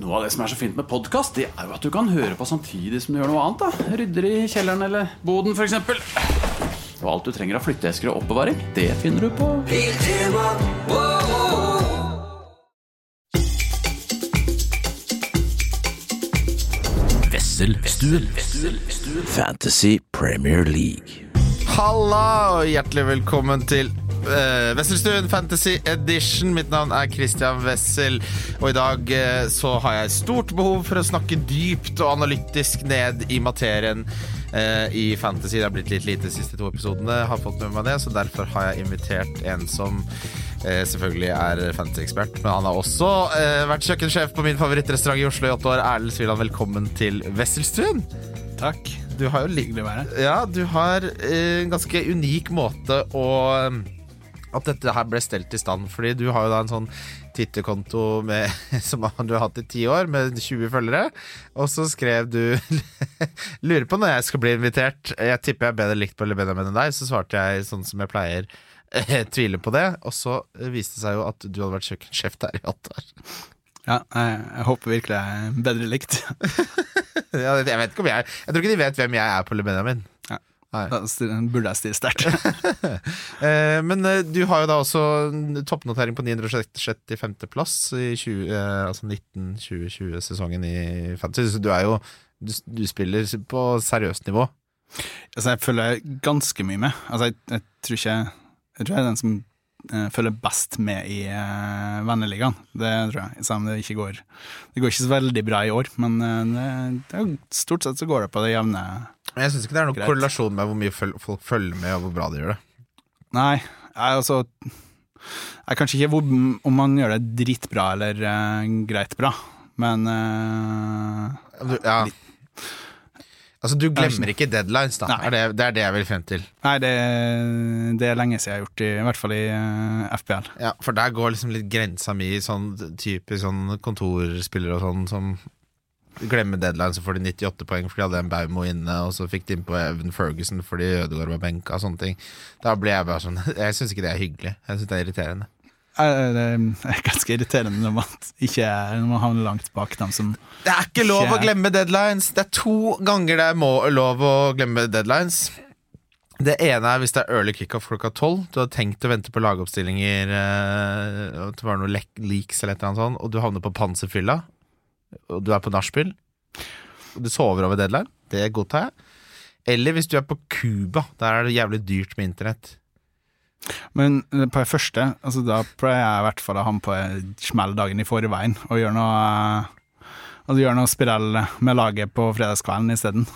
Noe av det som er så fint med podkast, det er jo at du kan høre på samtidig som du gjør noe annet. da Rydder i kjelleren eller boden, f.eks. Og alt du trenger av flytteesker og oppbevaring, det finner du på Wesselstuen. Fantasy Premier League. Halla og hjertelig velkommen til uh, Wesselstuen Fantasy Edition. Mitt navn er Christian Wessel, og i dag uh, så har jeg stort behov for å snakke dypt og analytisk ned i materien uh, i fantasy. Det har blitt litt lite de siste to episodene, har fått med meg det, så derfor har jeg invitert en som selvfølgelig er fantasy-ekspert, men han har også vært kjøkkensjef på min favorittrestaurant i Oslo i åtte år. Erlend Sviland, velkommen til Wesselstuen. Takk. Du har jo li- Hyggelig å her. ja, du har en ganske unik måte å At dette her ble stelt i stand. Fordi du har jo da en sånn Twitter-konto som du har hatt i ti år, med 20 følgere. Og så skrev du Lurer på når jeg skal bli invitert. Jeg tipper jeg er bedre likt på Benjamin enn deg. Så svarte jeg sånn som jeg pleier. Jeg tviler på det. Og så viste det seg jo at du hadde vært kjøkkensjef der i åtte år. Ja, jeg, jeg håper virkelig jeg er bedre likt. Ja, jeg vet ikke om jeg Jeg tror ikke de vet hvem jeg er på Benjamin. Styr- burde jeg stille sterkt. Eh, men eh, du har jo da også toppnotering på 965. plass i 20, eh, altså 19-2020-sesongen i Fantasy. Så du er jo du, du spiller på seriøst nivå. Altså, jeg følger ganske mye med. Altså, jeg, jeg tror ikke Jeg tror jeg er den som følger best med i uh, venneligaen. Det tror jeg. Selv om det ikke går Det går ikke så veldig bra i år, men eh, det, det stort sett så går det på det jevne. Jeg syns ikke det er noen Greit. korrelasjon med hvor mye føl folk følger med, og hvor bra de gjør det. Nei, jeg altså Jeg kanskje ikke hvor, om man gjør det dritbra eller uh, greit bra, men uh, ja. Altså, du glemmer ikke deadlines, da. Er det, det er det jeg vil frem til. Nei, det, det er lenge siden jeg har gjort det, i hvert fall i uh, FPL. Ja, For der går liksom litt grensa mi, sånn type sånn kontorspillere og sånn som glemmer deadline, så får de 98 poeng fordi de hadde en Baumo inne, og så fikk de innpå Evan Ferguson fordi Ødegaard var benka og sånne ting. Da blir jeg bare sånn Jeg syns ikke det er hyggelig. Jeg syns det er irriterende. Eh, Det er ganske irriterende når man ikke når man havner langt bak dem som Det er ikke lov å glemme deadlines! Det er to ganger det er må, lov å glemme deadlines. Det ene er hvis det er early kickoff klokka tolv. Du har tenkt å vente på lagoppstillinger, eh, og det var noe leaks eller et eller annet sånt, og du havner på panserfylla, og du er på nachspiel, og du sover over deadline. Det godtar jeg. Eller hvis du er på Cuba. Der er det jævlig dyrt med internett. Men på det første, altså da pleier jeg i hvert fall å ha med på smelldagen dagen i forveien og gjøre noe eh, Altså gjøre noe spirell med laget på fredagskvelden isteden.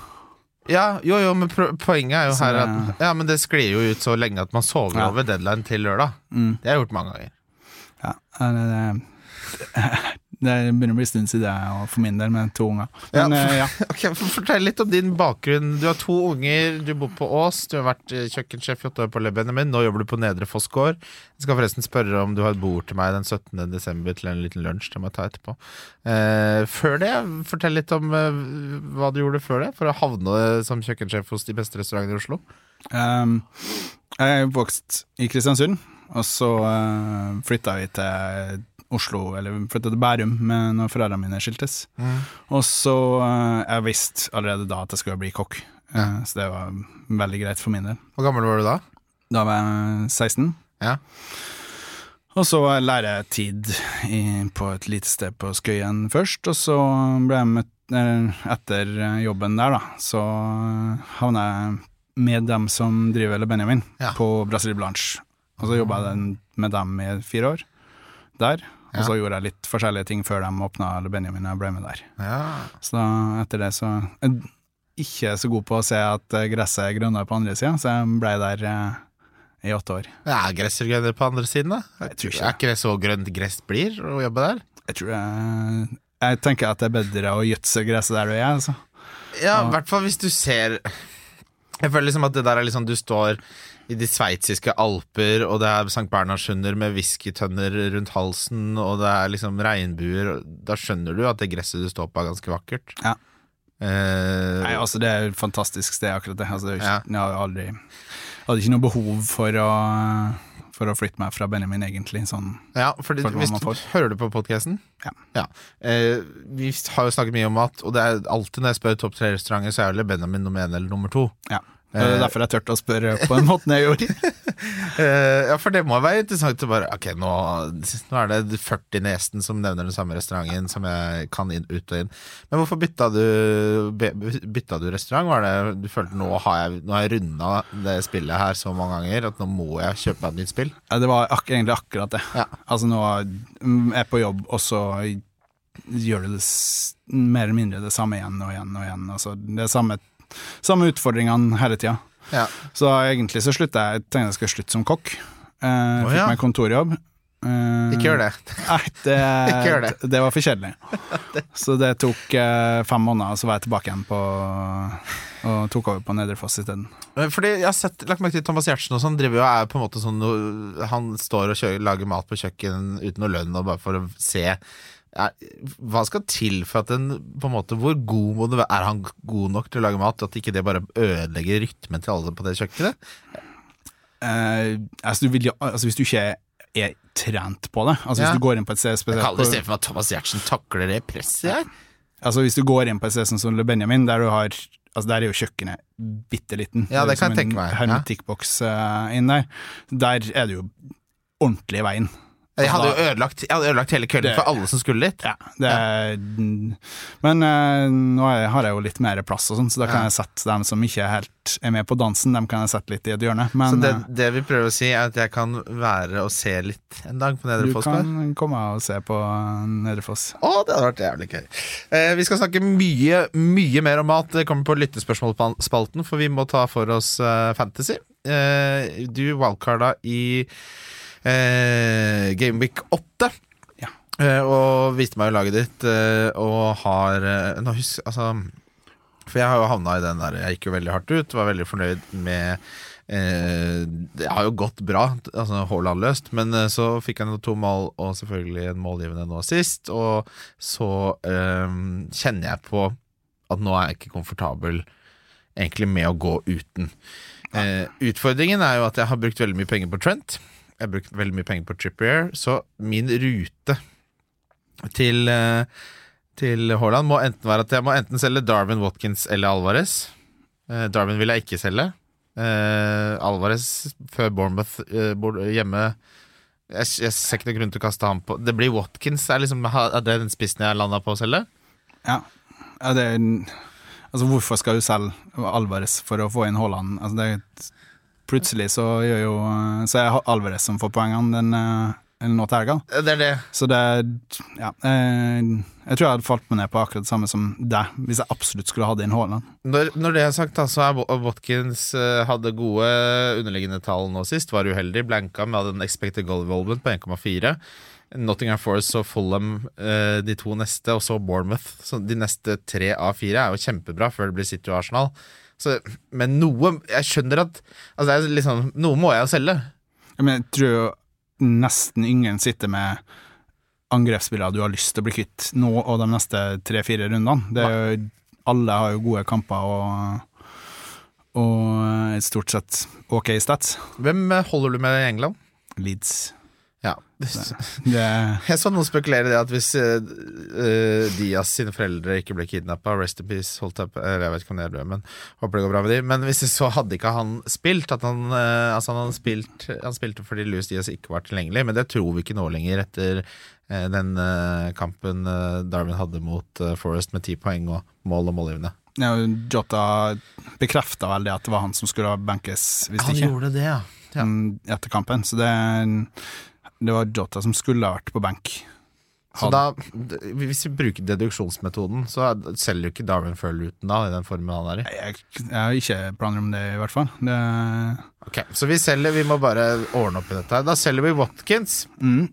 Ja, jo, jo, men poenget er jo her at Ja, men det sklir jo ut så lenge at man sover Ja. over deadline til lørdag. Mm. Det har jeg gjort mange ganger. Ja, det, det, det begynner å bli en stund siden jeg, for min del, med to unger. Men Ja, eh, ja. Okay, Fortell litt om din bakgrunn. Du har to unger, du bor på Ås, du har vært eh, kjøkkensjef i åtte år på Le Benjamin, nå jobber du på Nedre Foss gård. Jeg skal forresten spørre om du har et bord til meg den 17. desember til en liten lunsj. Det må jeg ta etterpå. Eh, før det, fortell litt om eh, hva du gjorde før det, for å havne som kjøkkensjef hos de beste restaurantene i Oslo. Um, jeg er vokst i Kristiansund, og så uh, flytta vi til Oslo, eller flytta til Bærum med når foreldrene mine skiltes. Og så uh, Jeg visste allerede da at jeg skulle bli kokk, uh, så det var veldig greit for min del. Hvor gammel var du da? Da var jeg 16. Ja. Og så læretid i, på et lite sted på Skøyen først, og så ble jeg møtt eh, Etter jobben der, da, så havna jeg med dem som driver Le Benjamin, Ja. på Brasil Blanche. Og så jobba jeg med dem i fire år der. Og så gjorde jeg litt forskjellige ting før de åpna eller Benjamin, og jeg ble med der. ja. Så etter det så Jeg ikke så god på å se at eh, gresset er grønnere på andre sida, så jeg ble der eh, i åtte år. Det er gressergrønner på andre siden, da. Jeg tror ikke Er ikke det så grønt gress blir å jobbe der? Jeg tror jeg Jeg tenker at det er bedre å gjødse gresset der du er, altså. Ja, i hvert fall hvis du ser Jeg føler liksom at det der er liksom Du står i de sveitsiske alper, og det er St. Bernhardshunder med whiskytønner rundt halsen, og det er liksom regnbuer. Da skjønner du at det gresset du står på, er ganske vakkert. Ja. Eh, Nei, altså Det er et fantastisk sted, akkurat det. Altså, det jo Ja. jeg hadde aldri Hadde ikke noe behov for å for å flytte meg fra Benjamin, egentlig. Sånn. Ja, fordi For hvis du. Hører du på podkasten? Ja. Eh, vi har jo snakket mye om mat, og det er alltid når jeg spør topp tre restauranter, så er vel Benjamin nummer én eller nummer to. Ja. Det er Eh. derfor jeg turte å spørre på den måten jeg gjorde. Eh, ja, for det må være interessant å bare Ok, nå, nå er det 40 nesten som nevner den samme restauranten som jeg kan inn, ut og inn. Men hvorfor bytta du, bytta du restaurant? Var det du følte nå har jeg, nå har jeg runda det spillet her så mange ganger at nå må jeg kjøpe meg et nytt spill? Ja, det var ak egentlig akkurat det. Ja. Altså nå mm, er jeg på jobb, og så gjør du det mer eller mindre det samme igjen og igjen og igjen. Altså, det samme, samme utfordringene hele tida. Ja. Så egentlig så slutta jeg, jeg tenkte jeg skulle slutte som kokk. Eh, Å, fikk ja. meg kontorjobb. Eh, Ikke gjør det. Nei, det, det. det var for kjedelig. Så det tok eh, fem måneder, og så var jeg tilbake igjen på og tok over på Nedre Foss isteden. Eh, Fordi jeg har sett, lagt merke til Thomas Giertsen og sånn driver jo er på en måte sånn Han står og kjører, lager mat på kjøkken uten noe lønn og bare for å se Hva skal til for at en på en måte Hvor god må det være? Er han god nok til å lage mat? At ikke det bare ødelegger rytmen til alle på det kjøkkenet? Uh, altså, du jo- altså, hvis du ikke er trent på det Altså Ja. Hvis du går inn på et sted Jeg spesielt kan aldri på- se for meg at Thomas Giertsen takler det presset her. Altså Hvis du går inn på et sted som Le Benjamin, der du har Altså Der er jo kjøkkenet bitte liten. Ja, det kan jeg tenke meg. Hermetikkboks uh, inn der. Der er det jo ordentlig i veien. Jeg hadde jo ødelagt, hadde ødelagt hele kvelden Det- for alle som skulle dit. Ja, det er, Men uh, nå har jeg jo litt mer plass og sånn, så da kan Ja. jeg sette dem som ikke helt er med på dansen, dem kan jeg sette litt i et hjørne. Men Så det, eh, det vi prøver å si, er at jeg kan være og se litt en dag på Nedre Foss. Du kan komme og se på eh, Nedre Foss. Å, det hadde vært jævlig gøy. Eh, vi skal snakke mye, mye mer om mat. Det kommer på lyttespørsmålspalten, for vi må ta for oss uh, fantasy. Eh, du wildcarda i eh, Gameweek 8. Ja. Eh, og viste meg jo laget ditt, eh, og har eh, Nå husk, altså For jeg har jo havna i den der Jeg gikk jo veldig hardt ut, var veldig fornøyd med eh, Det har jo gått bra, altså Haaland løst, men eh, så fikk han to mål og selvfølgelig en målgivende nå sist. Og så eh, kjenner jeg på at nå er jeg ikke komfortabel egentlig med å gå uten. Eh, utfordringen er jo at jeg har brukt veldig mye penger på Trent. Jeg brukte veldig mye penger på Trippier, så min rute til, eh, til Haaland må enten være at jeg må enten selge Darwin Watkins eller Alvarez. Eh, Darwin vil jeg ikke selge. Eh, Alvarez før Bournemouth hjemme jeg, jeg ser ikke noen grunn til å kaste ham på Det blir Watkins. Er, liksom, er det den spissen jeg landa på å selge? Ja, ja det Altså Hvorfor skal du selge Alvarez for å få inn Haaland? Altså, det er, plutselig så gjør jo Så er Alvarez som får poengene den, eh, nå til helga. Det er det. Så det Ja. Jeg, Jeg tror jeg hadde falt meg ned på akkurat det samme som deg, hvis jeg absolutt skulle hatt inn Haaland. Når, når det er sagt, da, så er Watkins eh, hadde gode underliggende tall nå sist. Var uheldig. Blanka med en expected goal involvement på 1,4. Nottingham Forest og Fulham eh, de to neste, og så Bournemouth. Så de neste tre av fire er jo kjempebra før det blir City og Arsenal. Så, men noe Jeg skjønner at altså liksom, Noe må jeg jo selge. Ja, Men jeg tror jo nesten ingen sitter med angrepsspillere du har lyst til å bli kvitt nå og de neste tre-fire rundene. Det jo, alle har jo gode kamper og, og stort sett ok stats. Hvem holder du med i England? Leeds. Ja. Det, Jeg så noen spekulere det at hvis uh, Dias sine foreldre ikke ble kidnappa, Rest in peace, holdt opp, eller Jeg vet ikke om det død, men håper det går bra med de Men hvis det så hadde ikke han spilt At han, uh, altså han, spilt, han spilte fordi Louis Diaz ikke var tilgjengelig, men det tror vi ikke nå lenger etter uh, den eh, kampen eh, Darwin hadde mot eh, Forest med ti poeng og mål og målgivende. ja, Jota bekrefta vel det at det var han som skulle benkes hvis ikke. gjorde det, ja. ja. mm, etter kampen. Så det, det var Jota som skulle ha vært på benk. Så da, hvis vi bruker deduksjonsmetoden, så selger jo ikke Darwin før Luton da, i den formen han er i. Jeg, jeg har ikke planer om det, i hvert fall. Det, Ok, Så vi selger, vi må bare ordne opp i dette. Da selger vi Watkins. mm,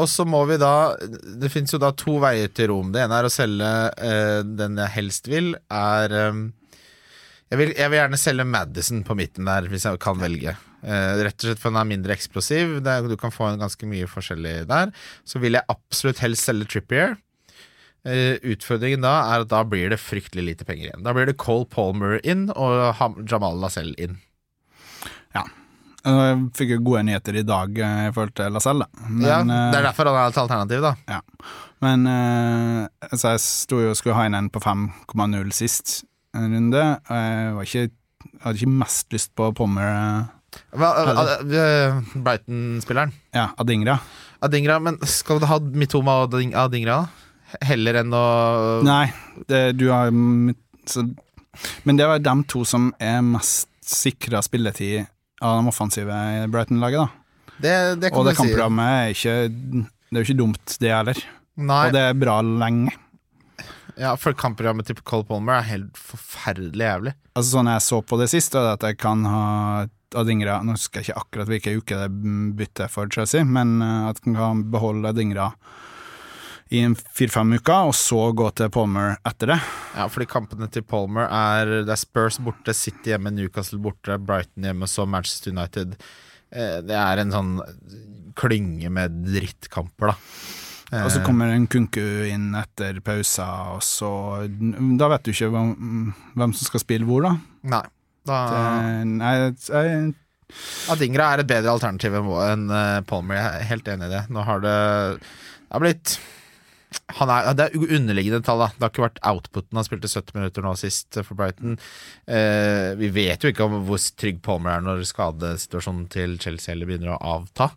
Og så må vi da Det finnes jo da to veier til Rom. Det ene er å selge eh, den jeg helst vil, er eh, jeg, vil, jeg vil gjerne selge Madison på midten der, hvis jeg kan velge. Eh, rett og slett for den er mindre eksplosiv. Er- du kan få en ganske mye forskjellig der. Så vil jeg absolutt helst selge Trippier. Uh, utfordringen da er at da blir det fryktelig lite penger igjen. Da blir det Cole Palmer inn og Ham- Jamal Lascelles inn. Ja. Jeg fikk jo gode nyheter i dag eh, i forhold til Lacelle. Ja, det eh, er derfor han er et alternativ, da. Ja. Men uh, så jeg sto jo og skulle ha inn en på 5,0 sist en runde, jeg var ikke hadde ikke mest lyst på Pommer eh, eh, Brighton-spilleren. Ja, Adingra. Adingra, men skal du ha Mitoma og Ading- Adingra. Heller enn å Nei, det, du har så, Men det var de to som er mest sikra spilletid av de offensive Brighton-laget, da. Det, det kan Og det kampprogrammet er ikke Det er jo ikke dumt, det heller. Nei, Og det er bra lenge. ja, for kampprogrammet til Cole Palmer er helt forferdelig jævlig. Altså Sånn jeg så på det sist, er at jeg kan ha Adingra Nå husker jeg ikke akkurat hvilken uke det bytter for Chelsea, men eh, at han kan beholde Adingra i en fire-fem uker, og så gå til Palmer etter det. Ja, fordi kampene til Palmer er Det er Spurs borte, City hjemme, Newcastle borte, Brighton hjemme, så Manchester United. Eh, Det er en sånn klynge med drittkamper, da. Eh, Og så kommer en Kunku inn etter pausa, og så Da vet du ikke hvem, hvem som skal spille hvor, da. Nei. Da, Det, nei, jeg, Adingra er et bedre alternativ enn eh, Palmer. Jeg er helt enig i det. Nå har det Det har blitt han er, Det er underliggende tall. da Det har ikke vært outputen. Han spilte 70 minutter nå sist for Brighton. Eh, vi vet jo ikke om hvor trygg Palmer er når skadesituasjonen til Chelsea eller begynner å avta.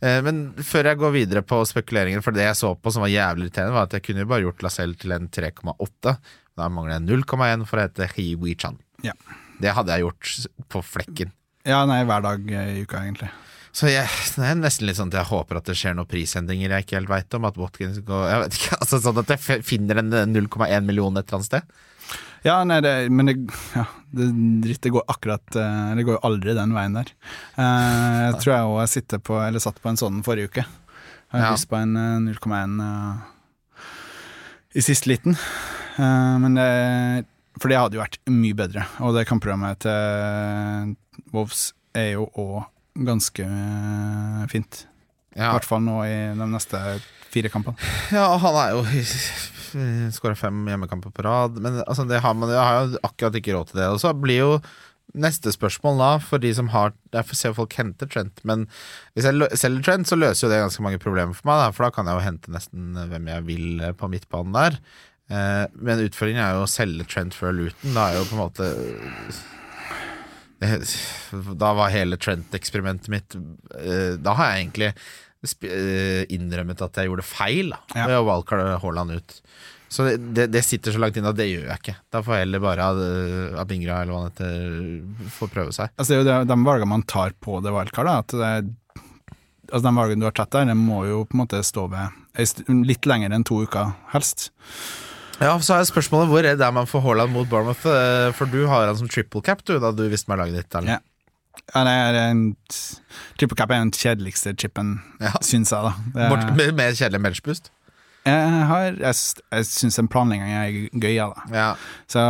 Eh, men før jeg går videre på spekuleringen, for det jeg så på som var jævlig irriterende, var at jeg kunne jo bare gjort Lacelle til en 3,8. Da mangler jeg 0,1 for å hete Hi Wei-chan. Ja. Det hadde jeg gjort på flekken. ja, nei, hver dag i uka, egentlig. Så jeg, det er nesten litt sånn at jeg håper at det skjer noen prisendringer jeg ikke helt veit om. At Watkins går Jeg vet ikke, altså Sånn at jeg finner en eh, 0,1 million et eller annet sted. Ja, nei, det, men det, ja, det, drittet går akkurat eh, Det går jo aldri den veien der. Eh, jeg tror jeg òg sitter på Eller satt på en sånn forrige uke. Jeg har Ja. lyst på en eh, 0,1 eh, i siste liten. Eh, men det For det hadde jo vært mye bedre. Og det kampprogrammet til Wolves er jo òg ganske eh, fint. I Ja, hvert fall nå i de neste fire kampene. ja han er jo Skåra fem hjemmekamper på rad. Men altså, det har man jeg har jo akkurat ikke råd til det. Og så blir jo neste spørsmål da, for de som har Derfor ser folk henter Trent. Men hvis jeg selger Trent, så løser jo det ganske mange problemer for meg. Da, for da kan jeg jo hente nesten hvem jeg vil eh, på midtbanen der. Eh, men utfordringen er jo å selge Trent før Luton. Da er jo på en måte Da var hele Trent-eksperimentet mitt eh, Da har jeg egentlig eh, innrømmet at jeg gjorde feil da, ved å valgkalle Haaland ut. Så det, det, det sitter så langt inne at det gjør jeg ikke. Da får jeg heller bare At Ingra eller hva han heter, få prøve seg. Altså, det er jo det, de valgene man tar på det wildcardet. Altså, de valgene du har tatt der, det må jo på en måte stå ved litt lenger enn to uker, helst. Ja, Så er spørsmålet hvor redd er man for Haaland mot Bournemouth? Eh, For du har han som triple cap, du, da du visste meg laget ditt. Eller? Ja. Ja, det er en Triple cap er den kjedeligste chipen, Ja. syns jeg, da. Er, med, med kjedelig benchboost. jeg har, jeg, jeg syns en planlegging er gøy, ja, da. Ja. Så,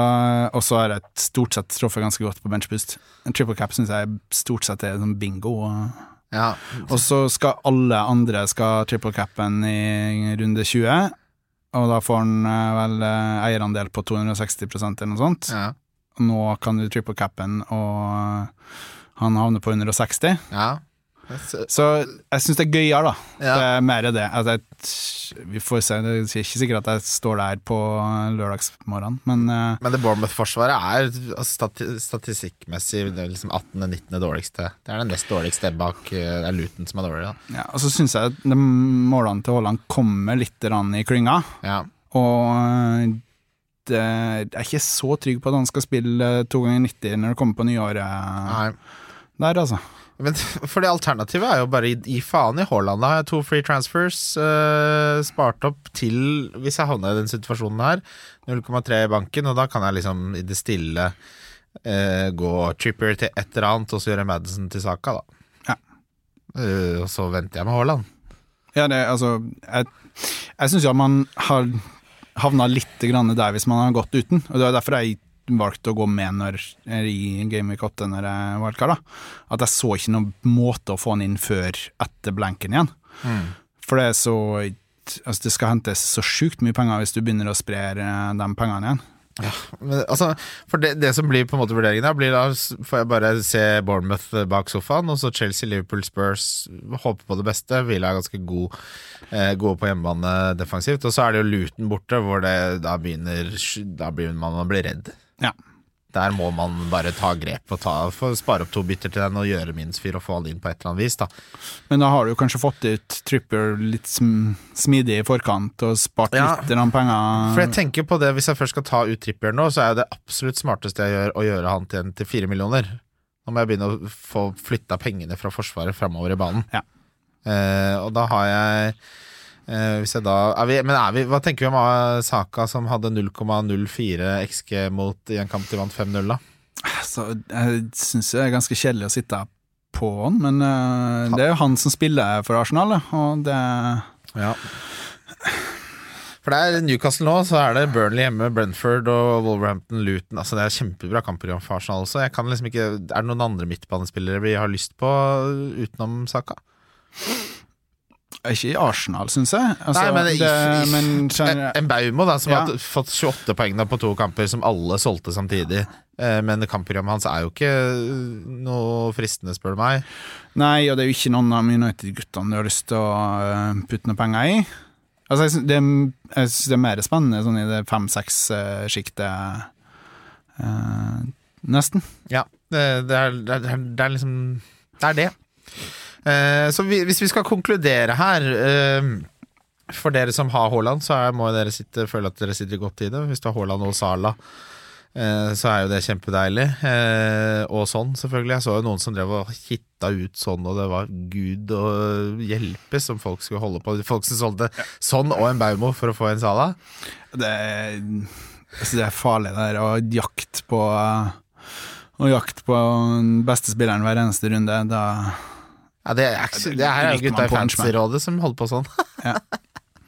og så har jeg stort sett truffet ganske godt på benchboost. En triple cap syns jeg stort sett er sånn bingo. Og, ja. og så skal alle andre skal triple capen i runde 20. Og da får han eh, vel eh, eierandel på 260% eller noe sånt. ja. Nå kan du triple capen, og han havner på 160. ja. Så jeg syns det er gøyere, da. Ja. Det er mer det. Jeg, vi får se. Det er ikke sikkert at jeg står der på lørdagsmorgenen, men eh, Men det Bournemouth-forsvaret er altså, stati statistikkmessig det er liksom 18.-19. dårligste. Det er det nest dårligste bak eh, Det er Luton som er dårlig, da. ja, Og så syns jeg at målene til Haaland kommer litt i klynga, Ja. og eh, det, jeg er ikke så trygg på at han skal spille to ganger 90 når det kommer på nyåret Nei. der, altså. Men for det alternativet er jo bare gi, gi faen i Haaland. Da har jeg to free transfers uh, spart opp til hvis jeg havner i den situasjonen her. 0,3 i banken, og da kan jeg liksom i det stille uh, gå Tripper til et eller annet, og så gjøre Madison til Saka, da. Ja. Uh, og så venter jeg med Haaland. Ja, det, altså Jeg, jeg syns at man har havna litt grann der hvis man har gått uten, og det er derfor jeg valgte å gå med når, i Game Week 8 når jeg valgte, da. At jeg så ikke noen måte å få han inn før etter blanken igjen. For det er så Altså, det skal hentes så sjukt mye penger hvis du begynner å spre eh, de pengene igjen. Men, altså, for det, det som blir på en måte vurderingen da, blir da får jeg bare se Bournemouth bak sofaen, og så Chelsea, Liverpool, Spurs. Håper på det beste. Hvile er ganske god, eh, gode på hjemmebane defensivt. Og så er det jo Luton borte, hvor det da begynner Da blir man man blir redd. Ja. Der må man bare ta grep og ta, spare opp to bytter til den og gjøre minst fire og få alle inn på et eller annet vis. da Men da har du kanskje fått ut Tripper litt sm smidig i forkant og spart Ja. litt penger. For jeg tenker på det Hvis jeg først skal ta ut Tripper nå, så er det absolutt smarteste jeg gjør, å gjøre han til en til fire millioner. Nå må jeg begynne å få flytta pengene fra Forsvaret framover i banen. Ja. Eh, og da har jeg da er vi, Men er vi, hva tenker vi om ah, Saka som hadde 0,04 XG mot i en kamp de vant 5-0, da? Så jeg syns det er ganske kjedelig å sitte på han, men uh, det er jo han som spiller for Arsenal, og det Ja. For det er Newcastle nå, så er det Burnley hjemme, Brentford og Wolverhampton, Luton. Altså Det er kjempebra kamper for Arsenal også. Jeg kan liksom ikke, er det noen andre midtbanespillere vi har lyst på utenom Saka? Ikke i Arsenal, syns jeg. Altså, Nei, men det, i- men En skjønner- en Baumo da, som Ja. har fått 28 poeng da på to kamper, som alle solgte samtidig. Eh, Men kampprogrammet hans er jo ikke noe fristende, spør du meg. Nei, og det er jo ikke noen av United-guttene du har lyst til å eh, putte noe penger i. Altså, jeg syns det, er- det er mer spennende sånn i det fem-seks-sjiktet, nesten. Ja, det, er, det, er, det er liksom Det er det. Eh, så vi, hvis vi skal konkludere her eh, For dere som har Haaland, så må dere sitte, føle at dere sitter godt i det. Hvis du har Haaland og Sala, eh, så er jo det kjempedeilig. Og sånn, selvfølgelig. Jeg så jo noen som drev og hitta ut sånn, og det var gud og hjelpe som folk skulle holde på. Folk som solgte sånn og en Baumo for å få en Sala. Det det er farlig det der å jakt på Å jakt på den beste spilleren hver eneste runde. Da Ja, det, er, det her er jo gutta i fancy-rådet som holder på sånn. Ja.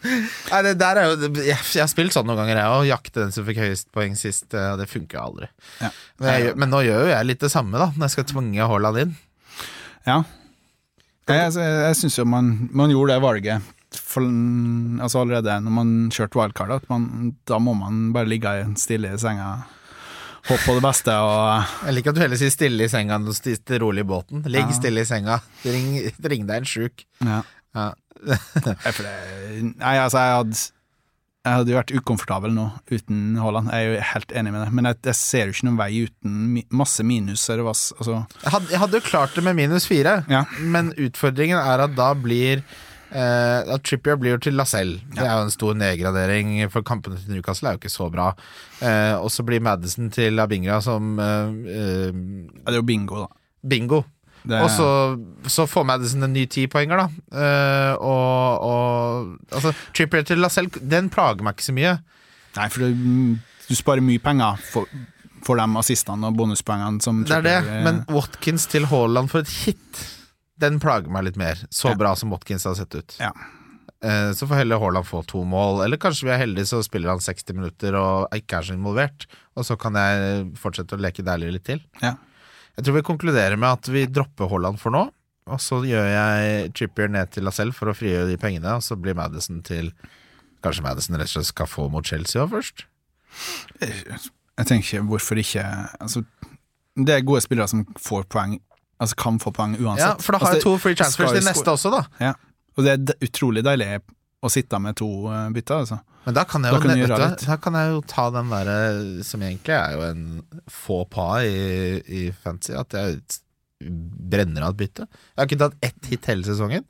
Nei, det der er jo Jeg, jeg har spilt sånn noen ganger, jeg òg. Jakte den som fikk høyest poeng sist. eh, Og det funker aldri. Ja. Men, jeg, men nå gjør jo jeg litt det samme, da, når jeg skal tvinge Haaland inn. Ja. Jeg, jeg, jeg syns jo man, man gjorde det valget for, altså allerede når man kjørte wildcard, at man, da må man bare ligge stille i senga, håpe på det beste og Jeg liker at du heller sier stille i senga enn å sitte rolig i båten. Ligg Ja. stille i senga. Ring, ring deg en sjuk. Ja. Ja. Nei, altså, jeg hadde jeg hadde jo vært ukomfortabel nå uten Haaland, jeg er jo helt enig med det. Men jeg, jeg ser jo ikke noen vei uten mi, masse minuser. Altså, Jeg hadde, jeg hadde jo klart det med minus fire, Ja. men utfordringen er at da blir At Trippier blir jo til Lacelle. Det er jo en stor nedgradering, for kampene til Newcastle er jo ikke så bra. Uh, og så blir Madison til Abingra som uh, ja, det er jo bingo, da. bingo. Det, Og så, så får Madison en ny tipoenger, da. Eh, og, og altså, Trippier til Lacelle, den plager meg ikke så mye. Nei, for du, du sparer mye penger for, for de assistene og bonuspoengene som Det er det, men Watkins til Haaland for et hit, den plager meg litt mer. Så Ja. bra som Watkins har sett ut. Ja. Eh, Så får heller Haaland få to mål, eller kanskje vi er heldige så spiller han 60 minutter og ikke er så involvert. Og så kan jeg fortsette å leke deilig litt til. Ja. Jeg tror vi konkluderer med at vi dropper Haaland for nå. Og så gjør jeg Trippier ned til Lacelle for å frigjøre de pengene, og så blir Madison til Kanskje Madison rett og slett skal få mot Chelsea òg først? Jeg tenker hvorfor ikke altså, Det er gode spillere som får poeng Altså kan få poeng uansett. Ja, for da har altså, jeg to free transfers til neste også, da. Ja. Og det er utrolig deilig å sitte med to eh, bytter, altså. Men da kan jeg Da jo, kan litt. da kan jeg jo ta den derre som egentlig er jo en få pa i, i fantasy, at jeg brenner av et bytte. Jeg har ikke tatt ett hit hele sesongen.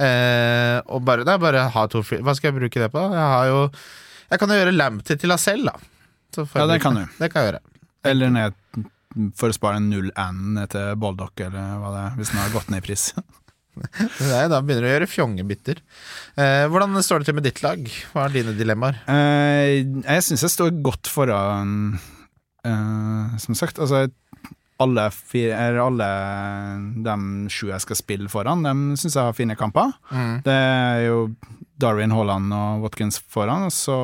Eh, og bare, det er bare ha to free Hva skal jeg bruke det på? Jeg har jo Jeg kan jo gjøre Lamptey til Lacelle, da. Ja, det kan du. Det kan jeg gjøre. Eller ned for å spare en 0N ned til Baldock, eller hva det er, hvis den har gått ned i pris. Er, da begynner du å gjøre fjongebytter. Eh, hvordan står det til med ditt lag? Hva er dine dilemmaer? Eh, jeg syns jeg står godt foran eh, Som sagt, altså alle, fire, alle de sju jeg skal spille foran, de syns jeg har fine kamper. Det er jo Darwin Haaland og Watkins foran, og så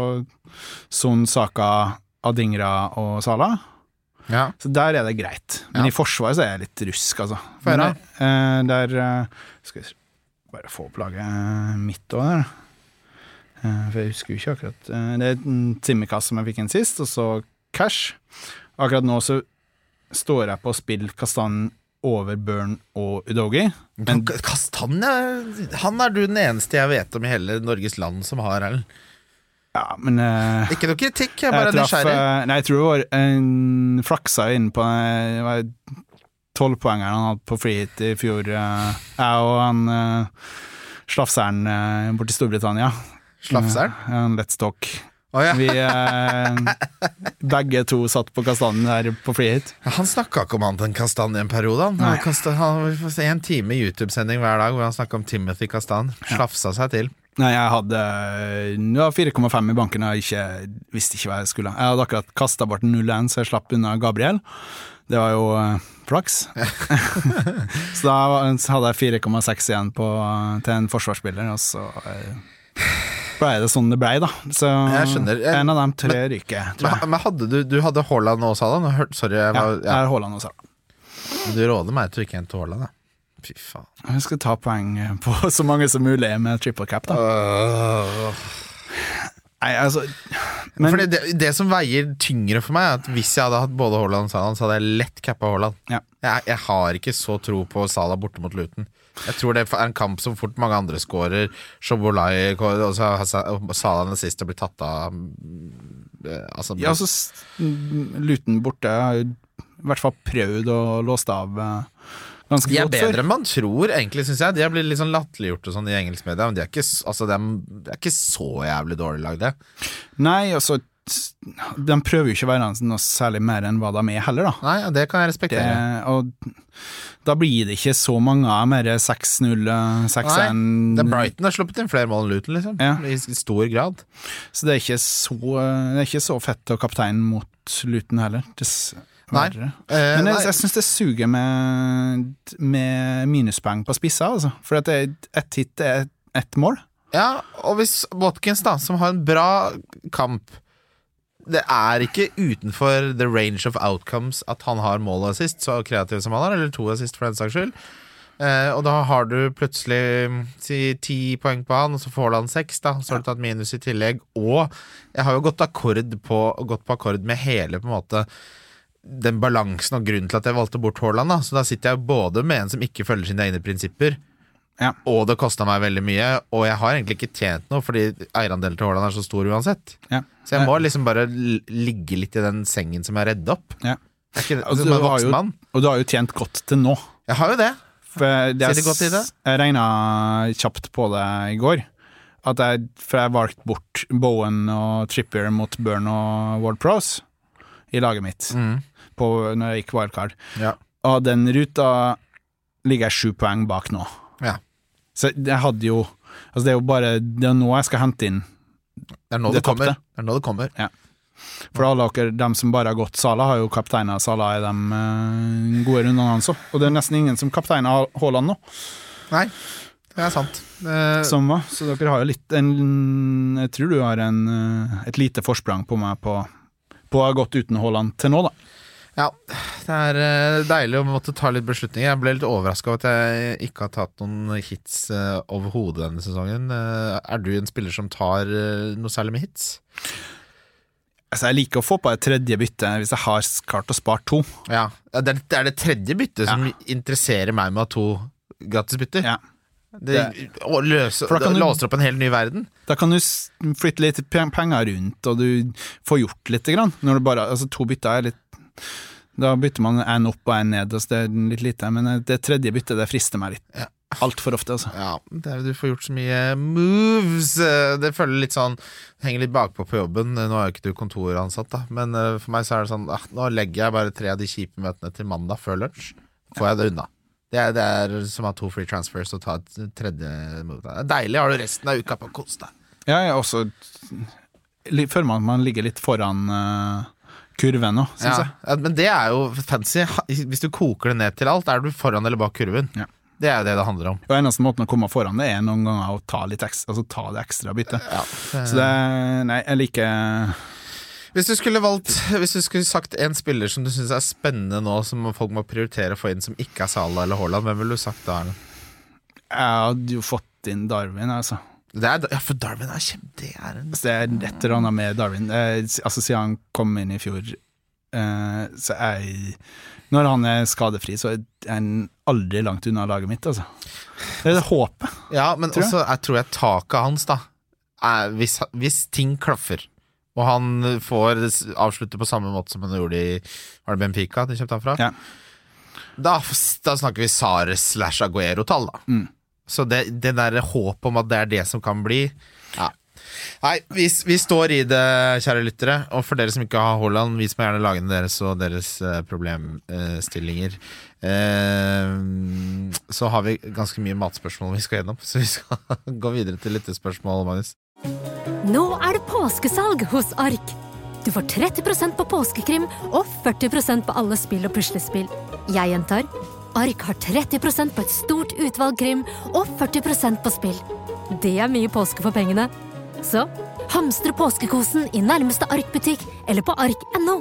Son Saka, Adingra og Sala. Ja. Så der er det greit. Men Ja. i forsvaret så er jeg litt rusk, altså. Få høre. Men, eh, der eh, Skal jeg bare få opp laget mitt òg, der. Eh, for jeg husker jo ikke akkurat eh, Det er en Simikaz som jeg fikk inn sist, og så cash. Akkurat nå så står jeg på å spille Kastanjen over Burn og Udogi. Men Kastanje Han er du den eneste jeg vet om i hele Norges land som har, Erlend. Ja, men uh, Ikke noe kritikk, jeg bare jeg nysgjerrig. Uh, Nei, jeg tror det var en flaksa inn på eh, tolvpoengeren han hadde på freehit i fjor. Jeg og han uh, slafseren uh, borti Storbritannia. Slafseren? Uh, Let's Talk. Oh, ja. Vi begge to satt på kastanjen der på freehit. Han snakka ikke om annet enn Kastanje en periode. Han, han, han vi får se en time YouTube-sending hver dag hvor han snakka om Timothy Kastan. Slafsa seg til. Nei, jeg hadde det 4,5 i banken og ikke, visste ikke hva jeg skulle. Jeg hadde akkurat kasta bort 0-1, så jeg slapp unna Gabriel. Det var jo eh, flaks. så da hadde jeg 4,6 igjen på, til en forsvarsspiller, og så eh, ble det sånn det ble, da. Så Jeg skjønner. Jeg- en av dem tre ryker, tror jeg. Men, men hadde du, du hadde Haaland og Salah? Sorry, jeg var, ja, jeg har Haaland og Salah. Du råder meg til å ikke hente Haaland, da. Fy faen. Jeg skal ta poeng på så mange som mulig med triple cap, da. Nei, altså men, Fordi det, det som veier tyngre for meg, er at hvis jeg hadde hatt både Haaland og Salah, så hadde jeg lett cappa Haaland. Ja. Jeg, jeg har ikke så tro på Salah borte mot Luton. Jeg tror det er en kamp som fort mange andre scorer. Shobolai og så har Sa- og Salah den siste blir tatt av eh, Altså, Ja, altså Luton borte har i hvert fall prøvd å låse av eh, før. De er bedre enn man tror, egentlig, syns jeg. De har blitt litt sånn latterliggjort og sånn i engelsk media, men de er ikke, altså, de er, de er ikke så jævlig dårlig lagd, det. Nei, altså De prøver jo ikke å være noe særlig mer enn hva de er heller, da. Nei, det kan jeg Det, respektere. og da blir det ikke så mange av mer 6-0, eh, 6-1 Det er Brighton har sluppet inn flere mål enn Luton, liksom. Ja. I stor grad. Så det er ikke så, det er ikke så fett å kapteine mot Luton heller, dessverre. Eh, Men jeg, nei. jeg syns det suger med, med minuspoeng på spissa, altså. For at ett hit er ett mål. Ja, og hvis Watkins, da, som har en bra kamp Det er ikke utenfor the range of outcomes at han har mål og assist, så kreativ som han er, eller to assist for den saks skyld. Eh, og da har du plutselig si ti poeng på han, og så får han seks, da. Så har du tatt minus i tillegg. Og jeg har jo gått akkord på, gått på akkord med hele på en måte den balansen og grunnen til at jeg valgte bort Haaland. Da. Så da sitter jeg både med en som ikke følger sine egne prinsipper, Ja. og det kosta meg veldig mye, og jeg har egentlig ikke tjent noe, fordi eierandelen til Haaland er så stor uansett. Ja. Så jeg må liksom bare ligge litt i den sengen som jeg redde opp. Ja. Jeg er ikke Altså, som en voksen mann. Og du har jo tjent godt til nå. Jeg har jo det. For det Sitter godt i det? Jeg regna kjapt på det i går. At jeg, for jeg valgte bort Bowen og Trippier mot Burn og World Pros i laget mitt på, når jeg gikk wildcard. Ja. Og den ruta ligger jeg sju poeng bak nå. Ja. Så jeg hadde jo Altså det er jo bare Det er nå jeg skal hente inn Det er nå Det det, kommer. tapte. Det er nå det kommer. For alle dere, dem som bare har gått Sala, har jo kapteina Sala i de uh, gode rundene hans òg. Og det er nesten ingen som kapteiner Haaland nå. Nei, det er sant. Uh, som var, så dere har jo litt en, Jeg tror du har en, eh, et lite forsprang på meg på, på å ha gått uten Haaland til nå, da. Ja, det er eh, deilig å måtte ta litt beslutninger. Jeg ble litt overraska over at jeg ikke har tatt noen hits uh, overhodet denne sesongen. Eh, er du en spiller som tar eh, noe særlig med hits? Altså, jeg liker å få på et tredje bytte hvis jeg har klart å spare to. Ja, Det er det, tredje byttet som interesserer meg med å ha to gratisbytter. Ja. Det, å løse, da du- låser opp en helt ny verden. Da kan du flytte litt penger rundt, og du får gjort litt. Grann. Når du bare, altså, to bytter er litt Da bytter man en opp og en ned, altså det er litt lite. Men det tredje byttet det frister meg litt. Ja. Altfor ofte, altså. Ja, det er, Du får gjort så mye moves. eh, Det føler litt sånn Henger litt bakpå på jobben. Nå er jo ikke du kontoransatt, da, men eh, for meg så er det sånn ah, Nå legger jeg bare tre av de kjipe møtene til mandag før lunsj. Får jeg det unna. Det er, det er som å ha to free transfers og ta et tredje move. Det er deilig. Har du resten av uka på å kose deg. Ja, jeg også føler man at man ligger litt foran eh, kurven ennå, syns Ja, jeg. men det er jo fancy. Hvis du koker det ned til alt, er du foran eller bak kurven. Ja. Det er jo det det handler om. Og eneste måten å komme foran det er noen ganger å ta litt ekstra, altså ta det ekstra byttet. Ja. Så det Nei, jeg liker Hvis du skulle valgt Hvis du skulle sagt en spiller som du syns er spennende nå, som folk må prioritere å få inn som ikke er Salah eller Haaland, hvem ville du sagt da? Jeg hadde jo fått inn Darwin, altså. Det er, ja, for Darwin er kjempe... Det er en det er et eller annet med Darwin. Eh, altså Siden han kom inn i fjor, Eh, så jeg Når han er skadefri, så er han aldri langt unna laget mitt, altså. Det er det håpet. Ja, men Tror også jeg tror jeg taket hans, da er, hvis, hvis ting klaffer, og han får avslutte på samme måte som han gjorde i Var det Benfica de kjøpte han fra? Ja. Da, da snakker vi Sare slash Aguero-tall, da. Mm. Så det, det der håpet om at det er det som kan bli ja. Nei, vi, vi står i det, kjære lyttere. Og for dere som ikke har Haaland, vis meg gjerne lagene deres og deres eh, problemstillinger. Eh, så har vi ganske mye matspørsmål vi skal gjennom, så vi skal gå videre til lyttespørsmål, Magnus. Nå er det påskesalg hos Ark. Du får 30% på påskekrim og 40% på alle spill og puslespill. Jeg gjentar Ark har 30% på et stort utvalg krim og 40% på spill. Det er mye påske for pengene. Så hamstre påskekosen i nærmeste Ark-butikk eller på ark.no.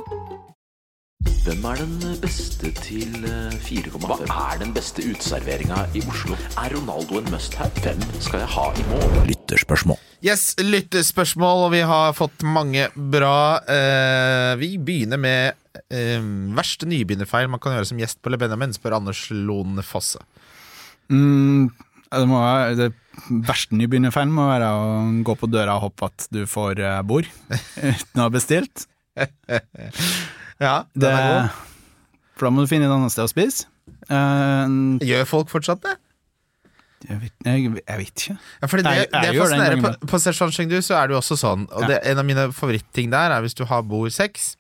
Hvem er den beste til eh, 4,5? Hva er den beste uteserveringa i Oslo? Er Ronaldo en must-have? Hvem skal jeg ha i mål? Lytterspørsmål. Yes, lyttespørsmål, og vi har fått mange bra. Eh, vi begynner med eh, verste nybegynnerfeil man kan gjøre som gjest på Le Benjamin, spør Anders Lone Fosse. Mm, det, må være, det verste nybegynnerfeilen må være å gå på døra og håpe at du får eh, bord uten å ha bestilt. Ja, den Det, er god. for da må du finne et annet sted å spise. Uh, Gjør folk fortsatt det? jeg, vet, jeg, jeg vet ikke. Ja, fordi det, Jeg- jeg det er fascinerende. På, på Szechuan Chengdu så er det jo også sånn, og det, en av mine favoritting der er hvis du har bord seks.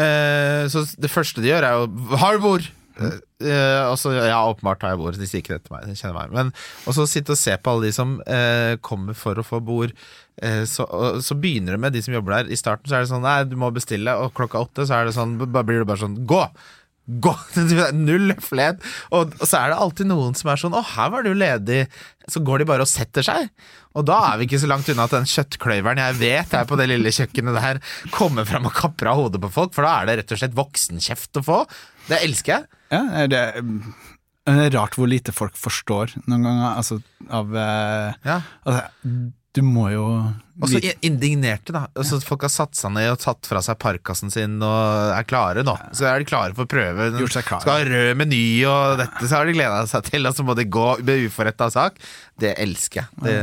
Eh, så det første de gjør, er jo Har du bord? Eh, og så, ja, åpenbart har jeg bord. De sier ikke det til meg. De kjenner meg. Men, og så sitte og se på alle de som uh, kommer for å få bord. Så, og, så begynner det med de som jobber der. I starten så er det sånn Nei, du må bestille, og klokka åtte så er det sånn blir det bare sånn Gå! Er Null høflighet. Og, og så er det alltid noen som er sånn Å, her var du ledig. Så går de bare og setter seg. Og da er vi ikke så langt unna at den kjøttkløyveren jeg vet er på det lille kjøkkenet der, kommer fram og kapper av hodet på folk, for da er det rett og slett voksenkjeft å få. Det elsker jeg. Ja, det, det er rart hvor lite folk forstår noen ganger, altså av eh, Ja. altså, Du må jo Og så indignerte, da. Altså, folk har satt seg ned og tatt fra seg parkasen sin og er klare nå. Så er de klare for å prøve. Skal ha rød meny og dette, så har de gleda seg til, og så må de gå med uforretta sak. Det elsker jeg. Det,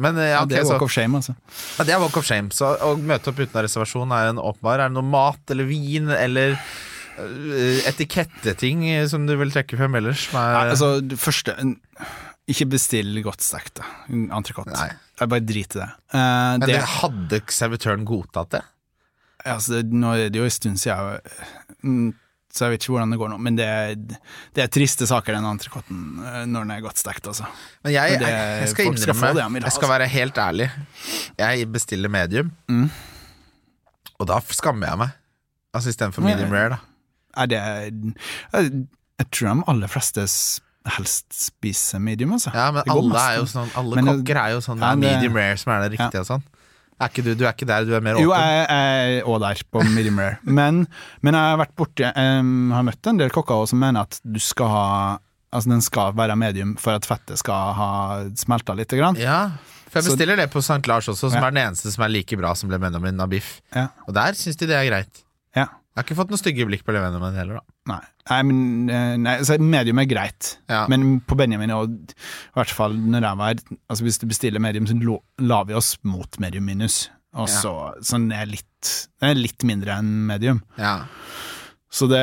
men ja, ja, Det er walk of shame, altså. ja, det er walk of shame. Så å møte opp uten reservasjon er en åpenbar. Er det noe mat eller vin eller øh, etiketteting som du vil trekke frem ellers? Er, Nei, altså, det første Ikke bestill godt stekt. Entrecôte. Jeg bare driter i det. Uh, men det, det, hadde servitøren godtatt det? altså, nå er det jo en stund siden, mm, så jeg vet ikke hvordan det går nå. Men det, er- det er triste saker, den entrecôten, eh, når den er godt stekt, altså. Men jeg, det- jeg, skal innrømme, skal det ha, jeg skal altså. være helt ærlig. Jeg bestiller medium, Mm. og da skammer jeg meg. Altså istedenfor medium rare, da. Er det jeg, tror de aller fleste helst spise medium, altså. Ja, men alle er jo sånn Alle Men kokker er jo sånn Ja, det- medium rare som er det riktige og sånn. Er ikke du, du er ikke der, du er mer åpen? Jo, jeg er òg der, på medium rare. Men, men jeg har vært borti um, har møtt en del kokker også som mener at du skal ha Altså den skal være medium for at fettet skal ha smelta litt. Grann. Ja, for jeg Så- bestiller det på St. Lars også, som Ja. er den eneste som er like bra som Le Menomin av biff. Ja. Og der syns de det er greit. Ja. Jeg har ikke fått noen stygge blikk på Le Benjamin heller, da. Nei. Nei, men eh, nei, altså, medium er greit. Ja. Men på Benjamin, og i hvert fall når jeg var Altså Hvis du bestiller medium, så la vi oss mot medium minus. Og så Så den er litt er litt mindre enn medium. Ja. Så det,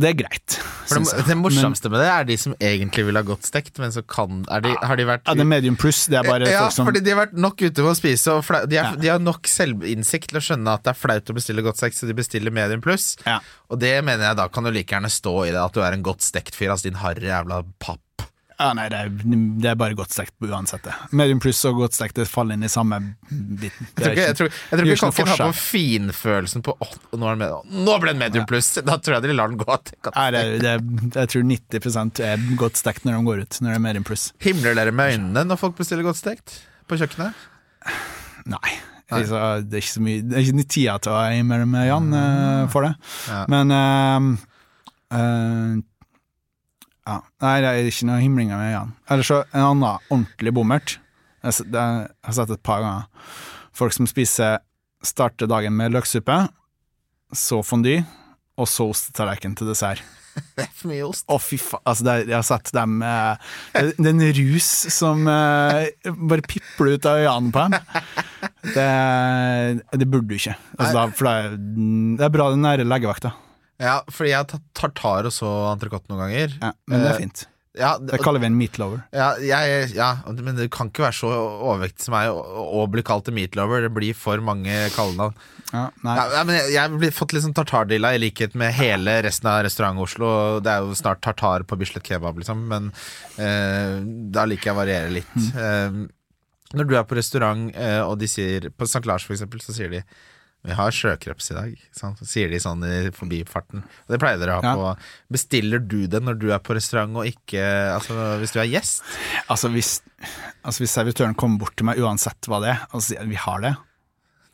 det er greit. For det, det morsomste med det er de som egentlig vil ha godt stekt, men så kan de, Har de vært Ja, det er medium pluss. Det er bare ja, folk som fordi de har vært nok ute med å spise, og de, er, Ja. de har nok selvinnsikt til å skjønne at det er flaut å bestille godt stekt, så de bestiller medium pluss. Ja. Og det mener jeg da kan du like gjerne stå i det, at du er en godt stekt fyr, altså din harry jævla papp. Ja, nei, det er, det er bare godt stekt uansett. det. Medium pluss og godt stekt det faller inn i samme biten. Jeg tror ikke, jeg tror, jeg tror ikke kokken har på finfølelsen på åh, nå, nå ble det medium pluss! Da tror jeg de lar den gå. Nei, det, det, jeg tror 90 er godt stekt når de går ut, når det er medium pluss. Himler dere med øynene når folk bestiller godt stekt på kjøkkenet? Nei. Altså, det er ikke så mye Det er ikke tida til å himle med Jan eh, for det. Ja. Men uh, eh, ja. Nei, det er ikke noe himling med øynene. Eller så en annen ordentlig bommert. Jeg det har jeg sett et par ganger. Folk som spiser starter dagen med løksuppe, så fondy, og så ostetallerken til dessert. Det er for mye ost. Å, fy faen. Altså, er- jeg har sett dem eh, Det det er en rus som eh, bare pipler ut av øynene på dem. Det, det burde du ikke. Altså, da, for det er, det er bra den nære legevakta. Ja, fordi jeg har tatt tartar og så entrecôte noen ganger. Ja, men det Eh, er fint. Ja, Det kaller vi en meatlover. ja, jeg, ja, men det kan ikke være så overvektig som meg å bli kalt en meatlover. Det blir for mange kallenavn. Ja. Ja, men jeg har fått litt sånn tartardilla i likhet med hele resten av Restaurant-Oslo. Det er jo snart tartar på Bislett Kebab, liksom, men eh, da liker jeg å variere litt. Eh, når du er på restaurant, eh, og de sier På St. Lars, for eksempel, så sier de vi har sjøkreps i dag, sant? Sier de sånn i forbifarten. Det pleier dere å ha Ja. på. Bestiller du det når du er på restaurant, og ikke Altså hvis du er gjest? Altså, hvis, altså, hvis servitøren kommer bort til meg uansett hva det er, og sier vi har det,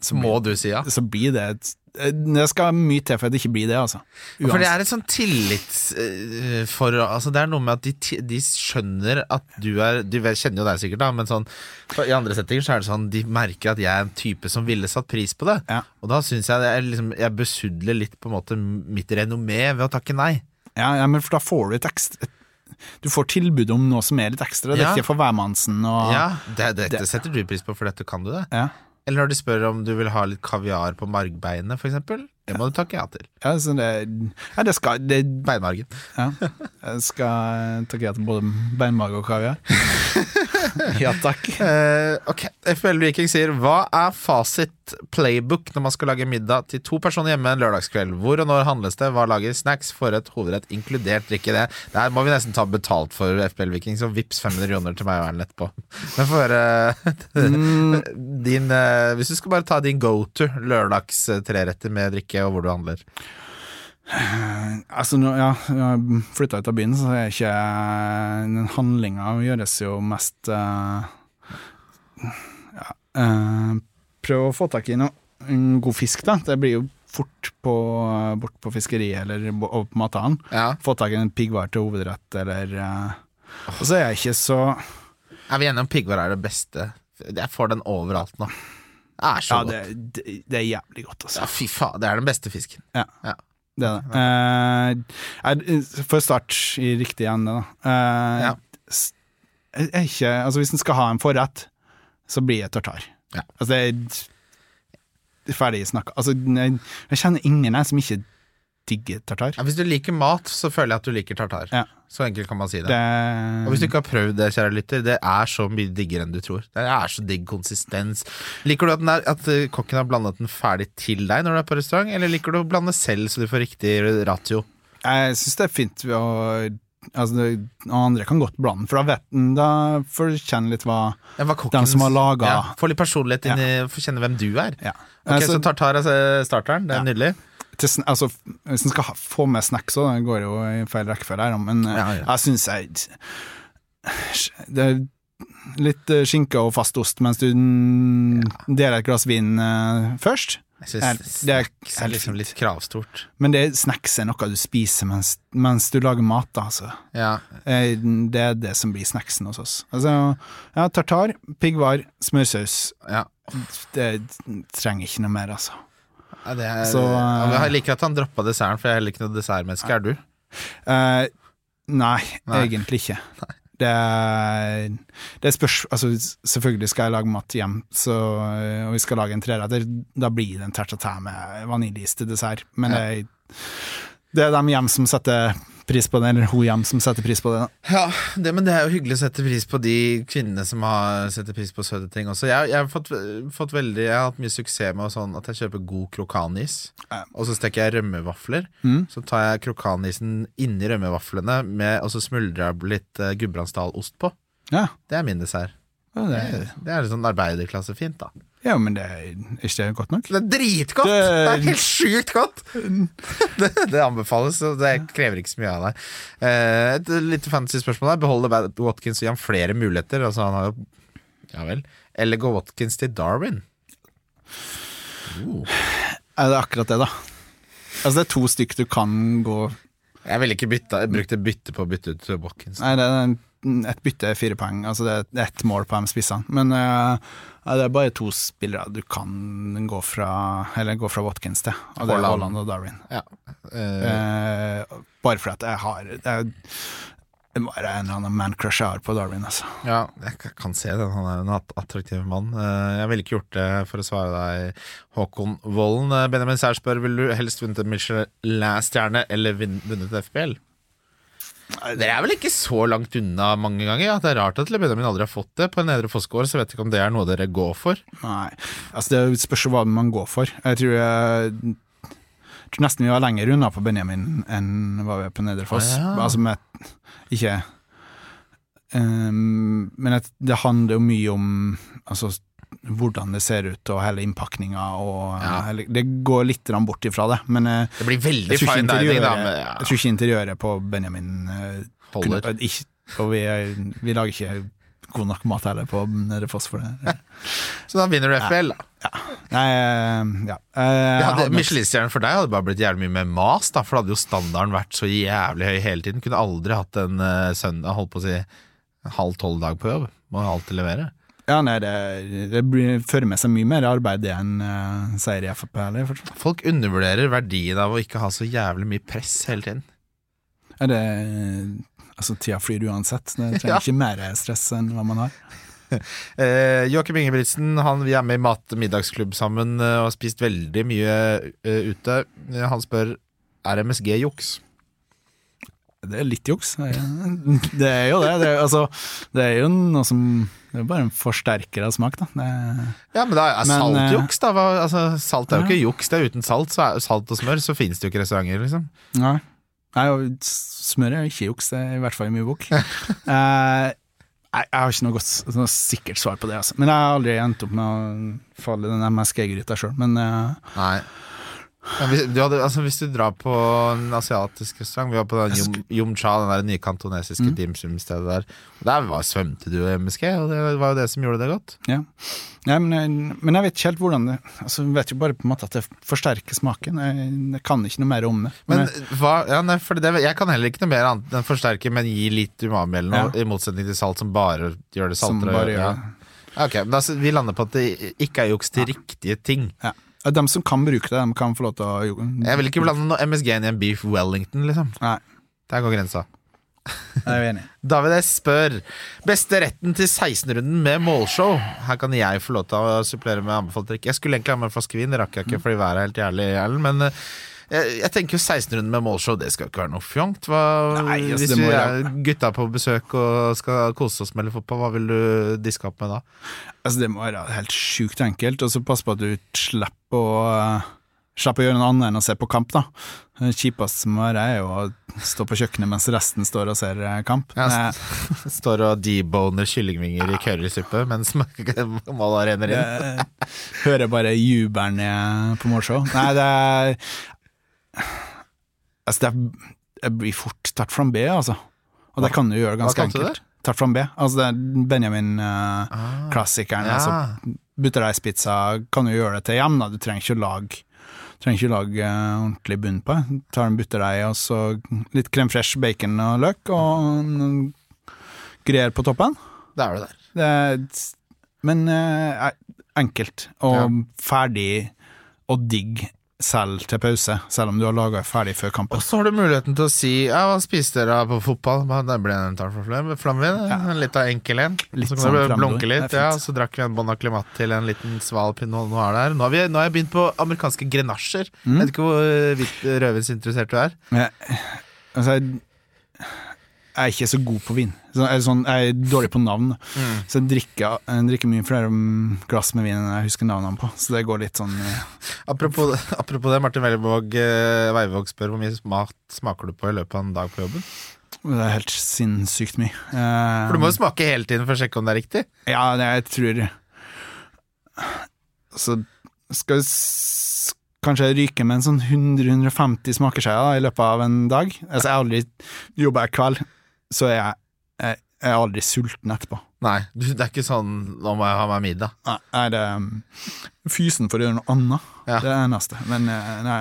Så må du si ja. så blir det et Det skal mye til for at det ikke blir det, altså. For det er et sånn tillitsforhold eh, altså Det er noe med at de, de skjønner at du er Du kjenner jo deg sikkert, da, men sånn i andre settinger så er det sånn de merker at jeg er en type som ville satt pris på det. Ja. Og da syns jeg det er liksom, jeg besudler litt på en måte mitt renommé ved å takke nei. Ja, ja, men for da får du et ekstra Du får tilbud om noe som er litt ekstra. Det er ikke for hvermannsen og Ja, det, Dette det- setter du pris på, for dette kan du det. ja. Eller når de spør om du vil ha litt kaviar på margbeinet, f.eks. Det må du takke ja til. Ja, så det, ja, det skal det, Beinmargen. ja. Jeg skal takke ja til både beinmarg og kaviar. ja, takk. Uh, ok, FBL Viking sier Hva er fasit playbook når man skal lage middag til to personer hjemme en lørdagskveld? Hvor og når handles det? Hva lager snacks, forrett, hovedrett, inkludert drikke det? Der må vi nesten ta betalt for FBL Viking, så vips 500 kroner til meg og Erlend etterpå. Men få høre din uh, Hvis du skal bare ta din go to lørdags treretter med drikke, og hvor du handler. Altså, nå, ja, jeg flytta ut av byen, så er ikke Den handlinga gjøres jo mest uh, Ja uh, Prøv å få tak i noe en god fisk, da. Det blir jo fort på, bort på fiskeriet eller over på mathallen. Ja. Få tak i en piggvar til hovedrett, eller eh, Og så er jeg ikke så Er vi enige om piggvar er det beste? Jeg får den overalt nå. Det er så Ja, det, godt. det, det er jævlig godt, altså. Ja, fy faen, det er den beste fisken. Ja. Ja. Det er det. Eh, jeg- for å starte i riktig ende, da. Eh, Ja. jeg ikke, altså hvis en skal ha en forrett, så blir det tartar. Ja. Altså er ferdig snakka. Altså, jeg, jeg kjenner ingen jeg som ikke digger tartar. Ja, hvis du liker mat, så føler jeg at du liker tartar. Ja. Så enkelt kan man si det. Det, Og hvis du ikke har prøvd det, kjære lytter, det er så mye diggere enn du tror. Det er så digg konsistens. Liker du at, den er, at eh, kokken har blandet den ferdig til deg når du er på restaurant, eller liker du å blande selv så du får riktig ratio? jeg syns det er fint å Altså, det, andre kan godt blande, for da vet en Da får du kjenne litt hva Ja, hva kokken- Den som har laget- ja, Få litt personlighet inn i Få kjenne hvem du er. Ja. Ok, Altså, Så tartar er starteren. Det er Ja. nydelig. Til, altså, hvis en skal ha, få med snacks òg, det går jo i feil rekkefølge her, men eh, Ja, ja. jeg syns jeg Det er litt eh, skinke og fast ost mens du ja. deler et glass vin eh, først. Jeg syns det snacks er liksom litt kravstort. Men det, snacks er noe du spiser mens, mens du lager mat, da, altså. Ja. Det er det som blir snacksen hos oss. Altså, ja, tartar, piggvar, smørsaus. ja. Det trenger ikke noe mer, altså. Ja, det er, Så, eh, ja, jeg liker at han droppa desserten, for jeg er heller ikke noe dessertmenneske. Er du? Uh, nei, Nei. egentlig ikke. Det, er- det spørs Altså, selvfølgelig skal jeg lage mat hjem, så, og vi skal lage en treretter. Da blir det en terte med vaniljeis til dessert. Men Ja. det, det er dem hjem som setter pris på det, eller ho jam som setter pris på det. Ja, det, men det er jo hyggelig å sette pris på de kvinnene som har setter pris på søte ting også. Jeg, jeg, har fått, fått veldig, jeg har hatt mye suksess med sånn at jeg kjøper god krokanis, Ja. og så steker jeg rømmevafler. Mm. Så tar jeg krokanisen inni rømmevaflene, med, og så smuldrer jeg litt uh, Gudbrandsdalost på. Ja, Det er min dessert. ja, det, Det, det er litt sånn arbeiderklassefint, da. Ja men det er ikke det godt nok? Det er dritgodt! Det, Det- er helt sjukt godt! det, det anbefales, og det krever ikke så mye av deg. Eh, et lite fancy spørsmål her. Beholder Watkins og ham flere muligheter? Altså, han har jo Ja vel. Eller går Watkins til Darwin? Er det akkurat det, da? Altså, det er to stykk du kan gå Jeg ville ikke bytta, jeg brukte bytte på å bytte ut Watkins. Nei, det er et bytte fire poeng. Altså det er ett mål på de spissene. Men ja, det er bare to spillere du kan gå fra Eller gå fra Watkins til, og det er Haaland. Og Darwin. Ja. Uh, uh, bare fordi at jeg har jeg, Det må være en eller annen man-crush jeg har på Darwin, altså. ja, jeg kan se det. Han er en attraktiv mann. Eh, jeg ville ikke gjort det for å svare deg, Håkon Volden. Eh, Benjamin Sær spør vil du helst vunnet en Michelin-stjerne eller vunnet FPL. Dere er vel ikke så langt unna mange ganger? Ja? Det er rart at Benjamin aldri har fått det. På Nedre Fossgård så vet jeg ikke om det er noe dere går for. Nei, altså det spørs jo hva man går for. Jeg tror, jeg, jeg tror nesten vi var lenger unna på Benjamin enn hva vi er på Nedre Foss. Ah, ja. Altså med Ikke um, Men det handler jo mye om altså, hvordan det ser ut, og hele innpakninga og Ja. hele, Det går litt bort ifra det, men eh, Det blir veldig jeg tror, fine dining, da. Men, ja, jeg tror ikke interiøret på Benjamin eh, holder. kunne, ikke, Og vi, vi lager ikke god nok mat heller på Nede Foss for det. Så da vinner du FL, da. Nei, eh, ja. Ja, Michelin-stjernen for deg hadde bare blitt jævlig mye mer mas, da, for da hadde jo standarden vært så jævlig høy hele tiden. Kunne aldri hatt en uh, søndag, holdt på å si, halv tolv dag på jobb. Må jo alltid levere. Ja, nei, det, det fører med seg mye mer arbeid enn uh, seier i Frp. Eller, Folk undervurderer verdien av å ikke ha så jævlig mye press hele tiden. er det Altså, tida flyr uansett. Det trenger Ja. ikke mer stress enn hva man har. Eh, Joakim Ingebrigtsen, han, vi er med i mat- middagsklubb sammen eh, og har spist veldig mye uh, ute. Han spør er MSG juks. Det er litt juks. Det er- jo det. Det er, altså, det er jo noe som Det er bare en forsterker av smak, da. Det, Ja, men det er saltjuks, salt eh, da. Altså, salt er jo ikke juks. Det er uten salt, så er, salt og smør, så finnes det jo ikke restauranter, liksom. nei. nei, smør er jo ikke juks, det er i hvert fall i min bok. Eh, Nei, jeg har ikke noe, godt, noe sikkert svar på det. Altså. Men jeg har aldri endt opp med å falle i den MSG-gryta sjøl. Men eh, Nei. Men hvis, du hadde, altså, hvis du drar på en asiatisk restaurant Vi var på den Yum, Yum Cha, den der nye kantonesiske Mm. dim sum-stedet der. Der var, svømte du i MSG, og det var jo det som gjorde det godt. ja. ja men, jeg, men jeg vet ikke helt hvordan det altså, Jeg vet jo bare på en måte at det forsterker smaken. Jeg, jeg kan ikke noe mer om det. Men jeg- hva, ja, nei, det, Jeg kan heller ikke noe mer annet enn forsterke, men gi litt umami eller noe, i motsetning til salt som bare gjør det som saltere. bare ja. gjør Ja, Ok, men da, Vi lander på at det ikke er juks til riktige ting. ja. De som kan bruke det, de kan få lov til å jo, Jeg vil ikke blande noe MSG inn i en beef wellington, liksom. Nei, Der går grensa. er. David S spør Beste retten til 16-runden med målshow Her kan jeg få lov til å supplere med anbefalt drikk Jeg skulle egentlig ha med en flaske vin, det rakk jeg ikke Fordi været er helt jævlig Erlend, Men eh, jeg, jeg tenker jo 16 runder med målshow Det skal ikke være noe fjongt Nei, altså, Hvis vi er gutta på besøk Og skal kose oss med litt fotball Hva vil du diske opp med da? Altså, det må være helt sjukt enkelt, og så pass på at du slipper å uh, Slipper å gjøre noe annet enn å se på kamp, da. Det kjipeste som være, er jo å stå på kjøkkenet mens resten står og ser eh, kamp. Ja, st Står og deboner kyllingvinger i currysuppe Mens målet renner inn hører bare jubelen på målshow. Nei, det er Altså, det, er, det blir fort tart flambé, altså. Og det kan du gjøre ganske enkelt. Tart flambé. Altså, det er Benjamin-klassikeren. ja. altså, Butterdeigspizza kan du gjøre det til hjem, da. Du trenger ikke å lage Trenger ikke lage eh, ordentlig bunn på det. Tar en butterdeig og så litt crème fresh, bacon og løk, og greier på toppen. Da er du der Det er, men eh, enkelt og Ja. ferdig og digg selv til pause, selv om du har laga ferdig før kampen. Og så har du muligheten til å si Ja, hva spiste dere på fotball? Det ble en tart for flam- flamvin. En litt av enkel en. Så sånn kan du blunke litt. Ja, så drakk vi en Bon Acclimat til en liten sval pinot noir der. Nå har, vi, nå har jeg begynt på amerikanske grenasjer. Mm. Vet ikke hvor eh, rødvinsinteressert du er. Ja. jeg, altså, jeg, er ikke så god på vin. Så, sånn, jeg er dårlig på navn. Mm. Så jeg drikker, jeg drikker mye flere glass med vin enn jeg husker navnene på. Så det går litt sånn eh, Apropos, apropos det, Martin Weilvåg eh, Veivåg spør hvor mye mat smaker du på i løpet av en dag på jobben? Det er helt sinnssykt mye. Eh, For du må jo smake hele tiden for å sjekke om det er riktig. Ja, det, jeg tror Så skal vi kanskje ryke med en sånn 100-150 smakeskjeer i løpet av en dag. Altså, jeg har aldri jobba kveld, så er jeg, jeg, jeg er aldri sulten etterpå. Nei, det er ikke sånn 'nå må jeg ha meg middag'. Nei, nei, det er um, fysen for å gjøre noe annet. Ja. Det er det neste. Men eh, nei,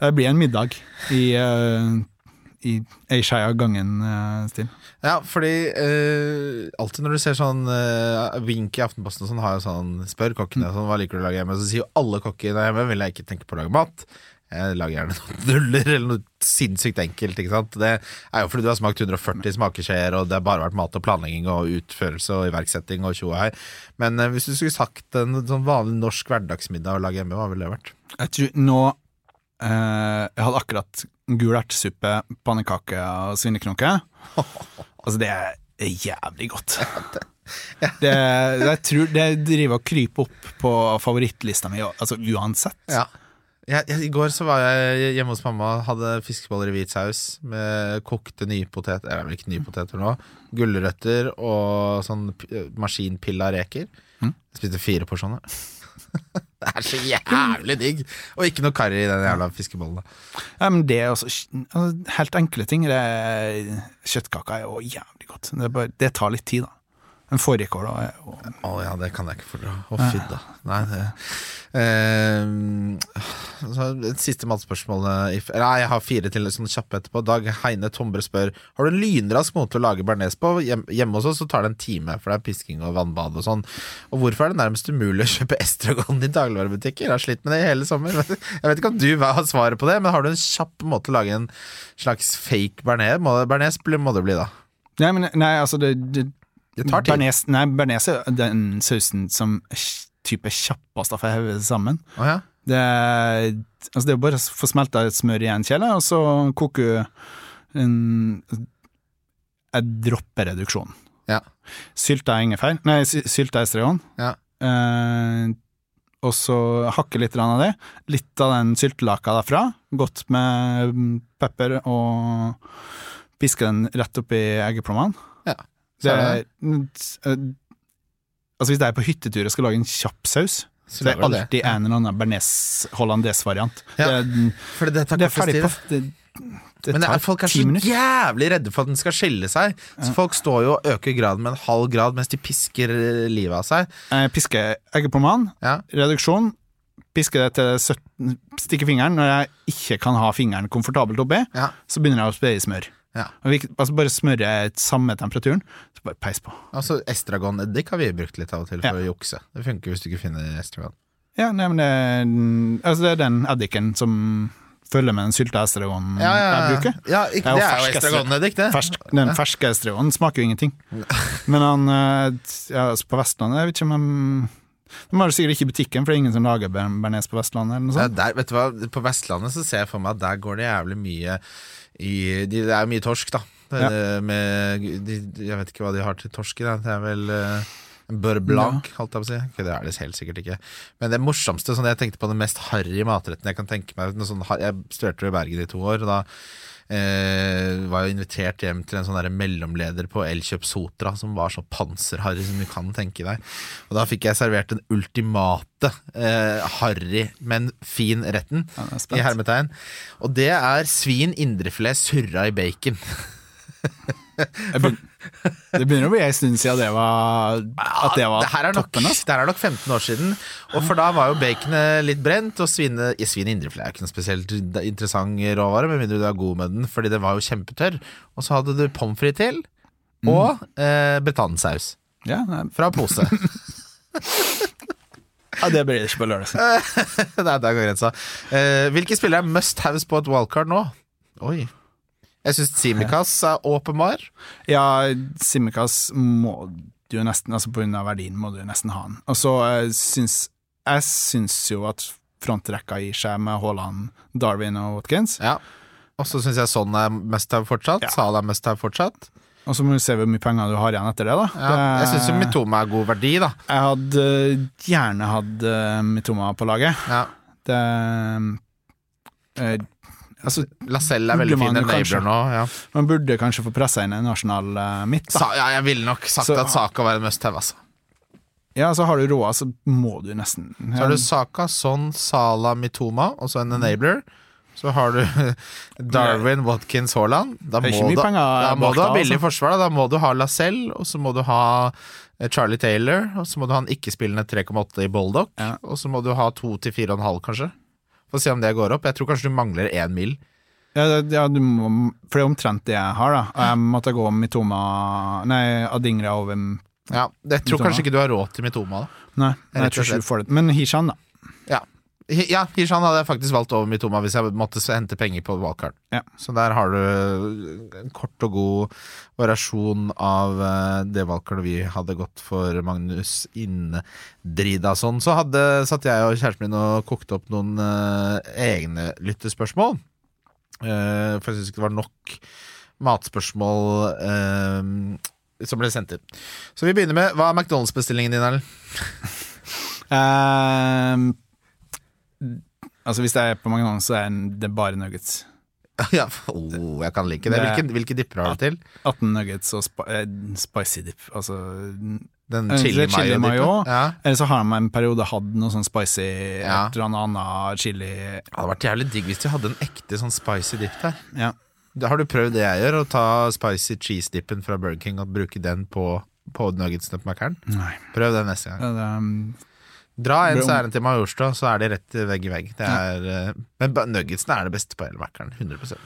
det blir en middag i, uh, i ei skei av gangen-stil. Ja, fordi eh, alltid når du ser sånn eh, Vink i Aftenposten sånn, har jo sånn Spør kokkene sånn, hva liker du å lage hjemme. Så sier jo alle kokkene hjemme vil jeg ikke tenke på å lage mat. Jeg lager gjerne noen nuller eller noe sinnssykt enkelt. Ikke sant? Det er jo fordi du har smakt 140 smakeskjeer, og det har bare vært mat og planlegging og utførelse og iverksetting og tjo og hei. Men eh, hvis du skulle sagt en sånn vanlig norsk hverdagsmiddag å lage hjemme, hva ville det vært? Jeg tror nå eh, Jeg hadde akkurat gul ertesuppe, pannekake og svineknoke. altså, det er jævlig godt. Det, jeg tror det driver og kryper opp på favorittlista mi, altså uansett. Ja. Jeg, jeg, I går så var jeg hjemme hos mamma, hadde fiskeboller i hvit saus med kokte nypoteter Eller vel ikke nypoteter nå. Gulrøtter og sånn p- maskinpilla reker. Mm. Jeg spiste fire porsjoner. det er så jævlig digg! Og ikke noe karri i den jævla fiskebollen. Ja, men det er også altså, helt enkle ting. Det er, kjøttkaka er jo jævlig godt. Det, bare, det tar litt tid, da. En fårikål Å ja, det kan jeg ikke fordra. Å fy da. Nei, det eh, så Et siste matspørsmål. eh, Nei, jeg har fire til sånn kjappe etterpå. Dag Heine Tombre spør Har du en lynrask måte å lage bearnés på. Hjem, hjemme hos oss så tar det en time, for det er pisking og vannbad og sånn. Og hvorfor er det nærmest umulig å kjøpe estragon i dagligvarebutikker? Jeg har slitt med det i hele sommer. Jeg vet ikke om du har svaret på det, men har du en kjapp måte å lage en slags fake bearnés? Bearnés må det bli, da. Nei, men, nei altså det, det, Det tar tid. Bearnés, nei, bearnés er den sausen som type kjappest får få hevet sammen. Oh, ja? Det altså det er bare å få smelta et smør i en kjele, og så koker du en en dropper reduksjonen. Ja. Sylta ingefær, nei, sy- sylta estragon. Ja. Eh, og så hakke litt av det. Litt av den syltelaka derfra. Godt med pepper, og piske den rett oppi eggeplommene. Det er er, eh, altså hvis jeg er på hyttetur og skal lage en kjapp saus, Så det er alltid det. en eller annen bearnés hollandaise-variant. Ja, Det, det er ferdig på det, det Men er, folk er så minutter. jævlig redde for at den skal skille seg. Så folk står jo og øker graden med en halv grad mens de pisker eh, livet av seg. Jeg pisker eggeplommene, Ja. reduksjon, pisker det til 17, stikker fingeren. Når jeg ikke kan ha fingeren komfortabelt oppi, Ja. så begynner jeg å spe i smør. Ja. Og vi, altså bare smøre samme temperaturen, så bare peis på. Altså Estragon-eddik har vi brukt litt av og til for Ja. å jukse. Det funker hvis du ikke finner estragon. Ja, nei, men det, altså det er den eddiken som følger med den sylta estragonen jeg bruker. ja ikke, Det er jo det er jo estragon-eddik, det. Fersk, den ferske estragonen smaker jo ingenting. Men han eh, ja, altså På Vestlandet, jeg vet ikke om han De har det sikkert ikke i butikken, for det er ingen som lager bearnés på Vestlandet. Ja, der, vet du hva, På Vestlandet så ser jeg for meg at der går det jævlig mye i de, Det er mye torsk, da. Ja. med, de, jeg vet ikke hva de har til torsk i. Det er vel uh, en beurre blanc, holdt jeg på å si. Okay, det er det helt sikkert ikke. Men det morsomste, sånn jeg tenkte på den mest harry matretten jeg kan tenke meg sånn, Jeg studerte i Bergen i to år, og da eh, var jo invitert hjem til en sånn der mellomleder på Elkjøp Sotra som var så panserharry som du kan tenke deg. Og da fikk jeg servert den ultimate eh, harry, men fin retten, i hermetegn. Og det er svin indrefilet surra i bacon. Jeg begyn- Det begynner å bli en stund siden det var At det var det her er nok, toppen. Altså. det her er nok 15 år siden. Og for da var jo baconet litt brent, og svine, ja, svin indrefilet er ikke noe spesielt interessant råvare, med mindre du er god med den, fordi den var jo kjempetørr. Og så hadde du pommes frites til, og eh, bretannesaus. Ja, Fra pose. ja, det blir det ikke på lørdag. Nei, der går grensa. Eh, hvilke spillere er must haves på et wildcard nå? Oi. Jeg syns Simikas er åpenbar. Ja, Simikaz må du jo nesten Altså på grunn av verdien må du jo nesten ha den. Og så eh, syns Jeg syns jo at frontrekka gir seg med Haaland, Darwin og Watkins. Ja. Og så syns jeg sånn er mest her fortsatt. Ja. Sala er mest her fortsatt. Og så må du se hvor mye penger du har igjen etter det, da. Ja, jeg syns Mitoma er god verdi, da. Jeg hadde gjerne hatt uh, Mitoma på laget. Ja. Det eh, Altså, Lacelle er veldig fin enabler nå. Ja. man burde kanskje få pressa inn en nasjonal uh, midt. Sa, ja, jeg ville nok sagt Så- at Saka var en must have, altså. Ja, så har du råd, så må du nesten Så har du Saka, Son, Sala, Mitoma, og så en enabler. Så har du Darwin, Watkins, Haaland. Da Det må, du, penger da må du ha billig altså. forsvar. Da. da må du ha Lacelle, og så må du ha eh, Charlie Taylor, og så må du ha en ikke-spillende 3,8 i Boldock, Ja. og så må du ha 2 til 4,5, kanskje. For å se om det går opp. Jeg tror kanskje du mangler én mil. Ja, det- ja, du må, for det er omtrent det jeg har, da. Jeg måtte gå Mitoma Nei, Adingra over Ja, Jeg tror Mitoma. kanskje ikke du har råd til Mitoma. da Nei, jeg tror ikke du får det. Men Hishan, da. Ja, ja Hishan hadde jeg faktisk valgt over Mitoma hvis jeg måtte hente penger på valgkart. Ja. Så der har du en kort og god variasjon av eh, det valgkartet vi hadde gått for Magnus Indridason. Så hadde, satt jeg og kjæresten min og kokte opp noen uh, egne lyttespørsmål. Uh, for jeg syns ikke det var nok matspørsmål uh, som ble sendt inn. Så vi begynner med Hva er McDonald's-bestillingen din, Erlend? Altså, hvis det er på McDonald's, så er det bare nuggets. Ja, oh, jeg kan like det. Hvilke, hvilke dipper har du til? 18 nuggets og spi eh, spicy dip. Altså Den Eh, chili er mayo-dippen? Ja. Eller så har de en periode hatt noe sånn spicy Ja. Et eller annet chili Det hadde vært jævlig digg hvis de hadde en ekte sånn spicy dip der. Ja. Har du prøvd det jeg gjør, å ta spicy cheese-dippen fra Burger King og bruke den på, på nuggetsene på Mækkern? Prøv det neste gang. Ja, det, um, Dra en særen til Majorstua, så er de rett vegg i vegg. Det er, ja. Men ba- nuggetsene er det beste på hele Mækkern. 100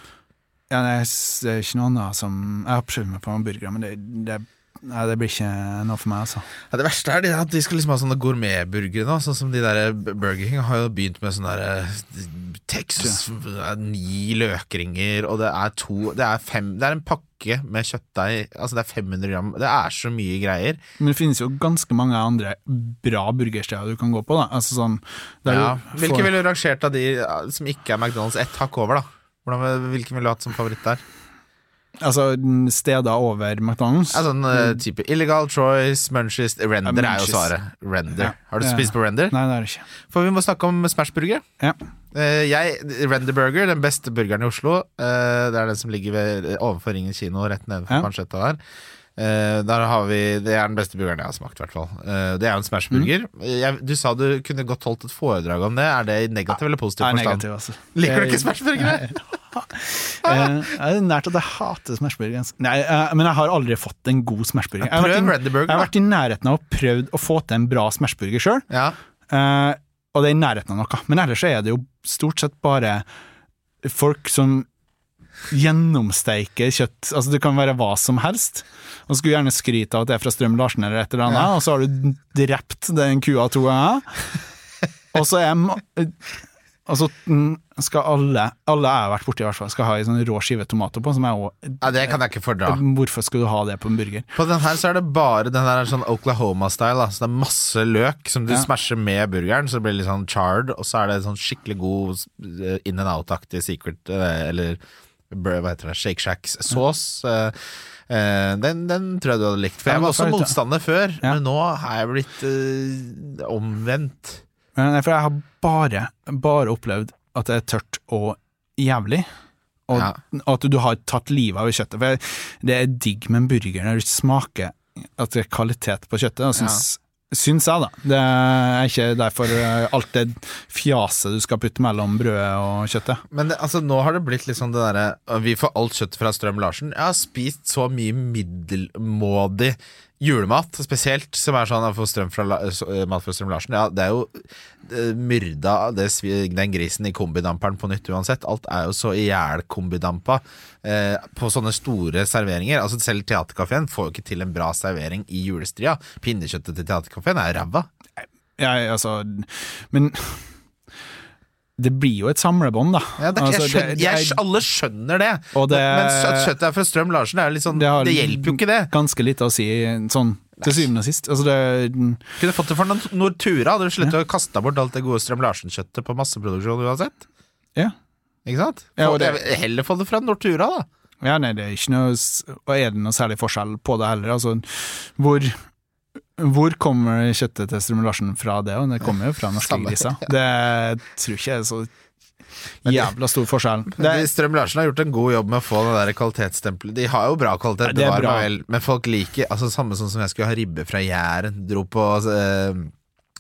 ja, det, er, det er ikke noe annet som Jeg har prøvd meg på noen burgere, men det, det, nei, det blir ikke noe for meg, altså. Ja, det verste er det at de skal liksom ha sånne gourmetburgere nå. Sånn som de der Burger King har jo begynt med sånne der eh, Texas er Ni løkringer, og det er to Det er fem Det er en pakke med kjøttdeig. Altså det er 500 gram. Det er så mye greier. Men det finnes jo ganske mange andre bra burgersteder du kan gå på, da. Altså sånn Ja. du Hvilke får- ville du rangert av de som ikke er McDonald's, ett hakk over, da? Hvordan, hvilken ville du hatt som favoritt der? Altså steder over McDonald's? Ja, sånn uh, type Illegal Choice, Munchies Render Ja, er jo svaret. Render. Ja. Har du spist på Render? Nei, det er det ikke. For vi må snakke om Smashburger. Ja. Uh, jeg, Render Burger, den beste burgeren i Oslo. uh, det er den som ligger ved, overfor Ringen kino, rett nedenfor Ja. pansjetta der. Der har vi, Det er den beste burgeren jeg har smakt, i hvert fall. Det er jo en smashburger. Mm. Jeg, du sa du kunne godt holdt et foredrag om det. Er det i negativ eller positiv forstand? negativ, altså. Liker du Jeg- ikke smashburgere? Eh, det er nært at jeg hater smashburger. Nei, eh, men jeg har aldri fått en god smashburger. Jeg i- Jeg har vært i nærheten av å prøvd å få til en bra smashburger sjøl, Ja. og det er i nærheten av noe. Men ellers er det jo stort sett bare folk som gjennomsteiker kjøtt. Altså Det kan være hva som helst. Og skulle gjerne skryte av at det er fra Strøm Larsen eller et eller annet, og så har du drept den kua to ganger. Og så er ma- Altså skal alle Alle jeg har vært borti, i hvert fall skal ha ei sånn rå skive tomater på. Som er også, ja, det kan jeg ikke fordra. Hvorfor skal du ha det på en burger? På den her så er det bare Den her er sånn Oklahoma-style. Så det er masse løk som du Ja. smasher med burgeren, så det blir litt sånn charred. Og så er det sånn skikkelig god eh, in and out-aktig secret, eh, eller hva heter det, Shake Shacks-sås. Ja. Uh, Den, den tror jeg du hadde likt. For jeg var også motstander før, men nå har jeg blitt uh, omvendt. Men Nei, for jeg har bare, bare opplevd at det er tørt og jævlig. Og Ja. at du har tatt livet av kjøttet. For det er digg med en burger når du smaker at det er kvalitet på kjøttet. Og syns, syns jeg, da. Det er ikke derfor eh, alt det fjaset du skal putte mellom brødet og kjøttet. Men det, altså, nå har det blitt litt sånn det derre Vi får alt kjøtt fra Strøm Larsen. Jeg har spist så mye middelmådig julemat, spesielt, som er sånn å få strøm fra, øh, mat fra Strøm Larsen. Ja, det er jo myrda den grisen i kombidamperen på nytt uansett. Alt er jo så ihjelkombidampa eh, på sånne store serveringer. Altså Selv Theatercaféen får jo ikke til en bra servering i julestria. Pinnekjøttet til Theatercaféen er ræva. Jeg, altså Men det blir jo et samlebånd, da. Ja, det, Altså, jeg skjønner, det- jeg, alle skjønner det, det- men, at kjøttet er fra Strøm Larsen, det, sånn, Det det, hjelper jo ikke det. ganske lite å si sånn til syvende og sist. Altså det Kunne fått det for Nortura. Hadde du sluttet å kaste bort alt det gode Strøm Larsen-kjøttet på masseproduksjon uansett. Ja. Ikke sant? Ja, det- Heller få det fra Nortura, da. Ja, nei, det er ikke noe Og er det noe særlig forskjell på det heller? Altså, hvor hvor kommer kjøttet til Strøm Larsen fra det? Og det kommer jo fra norske griser. Det tror ikke jeg er så jævla stor forskjell. Det, De Strøm Larsen har gjort en god jobb med å få det der kvalitetsstempelet. De har jo bra kvalitet, Ja, det var bra. vel, men folk liker altså Samme sånn som jeg skulle ha ribbe fra Jæren. Dro på eh,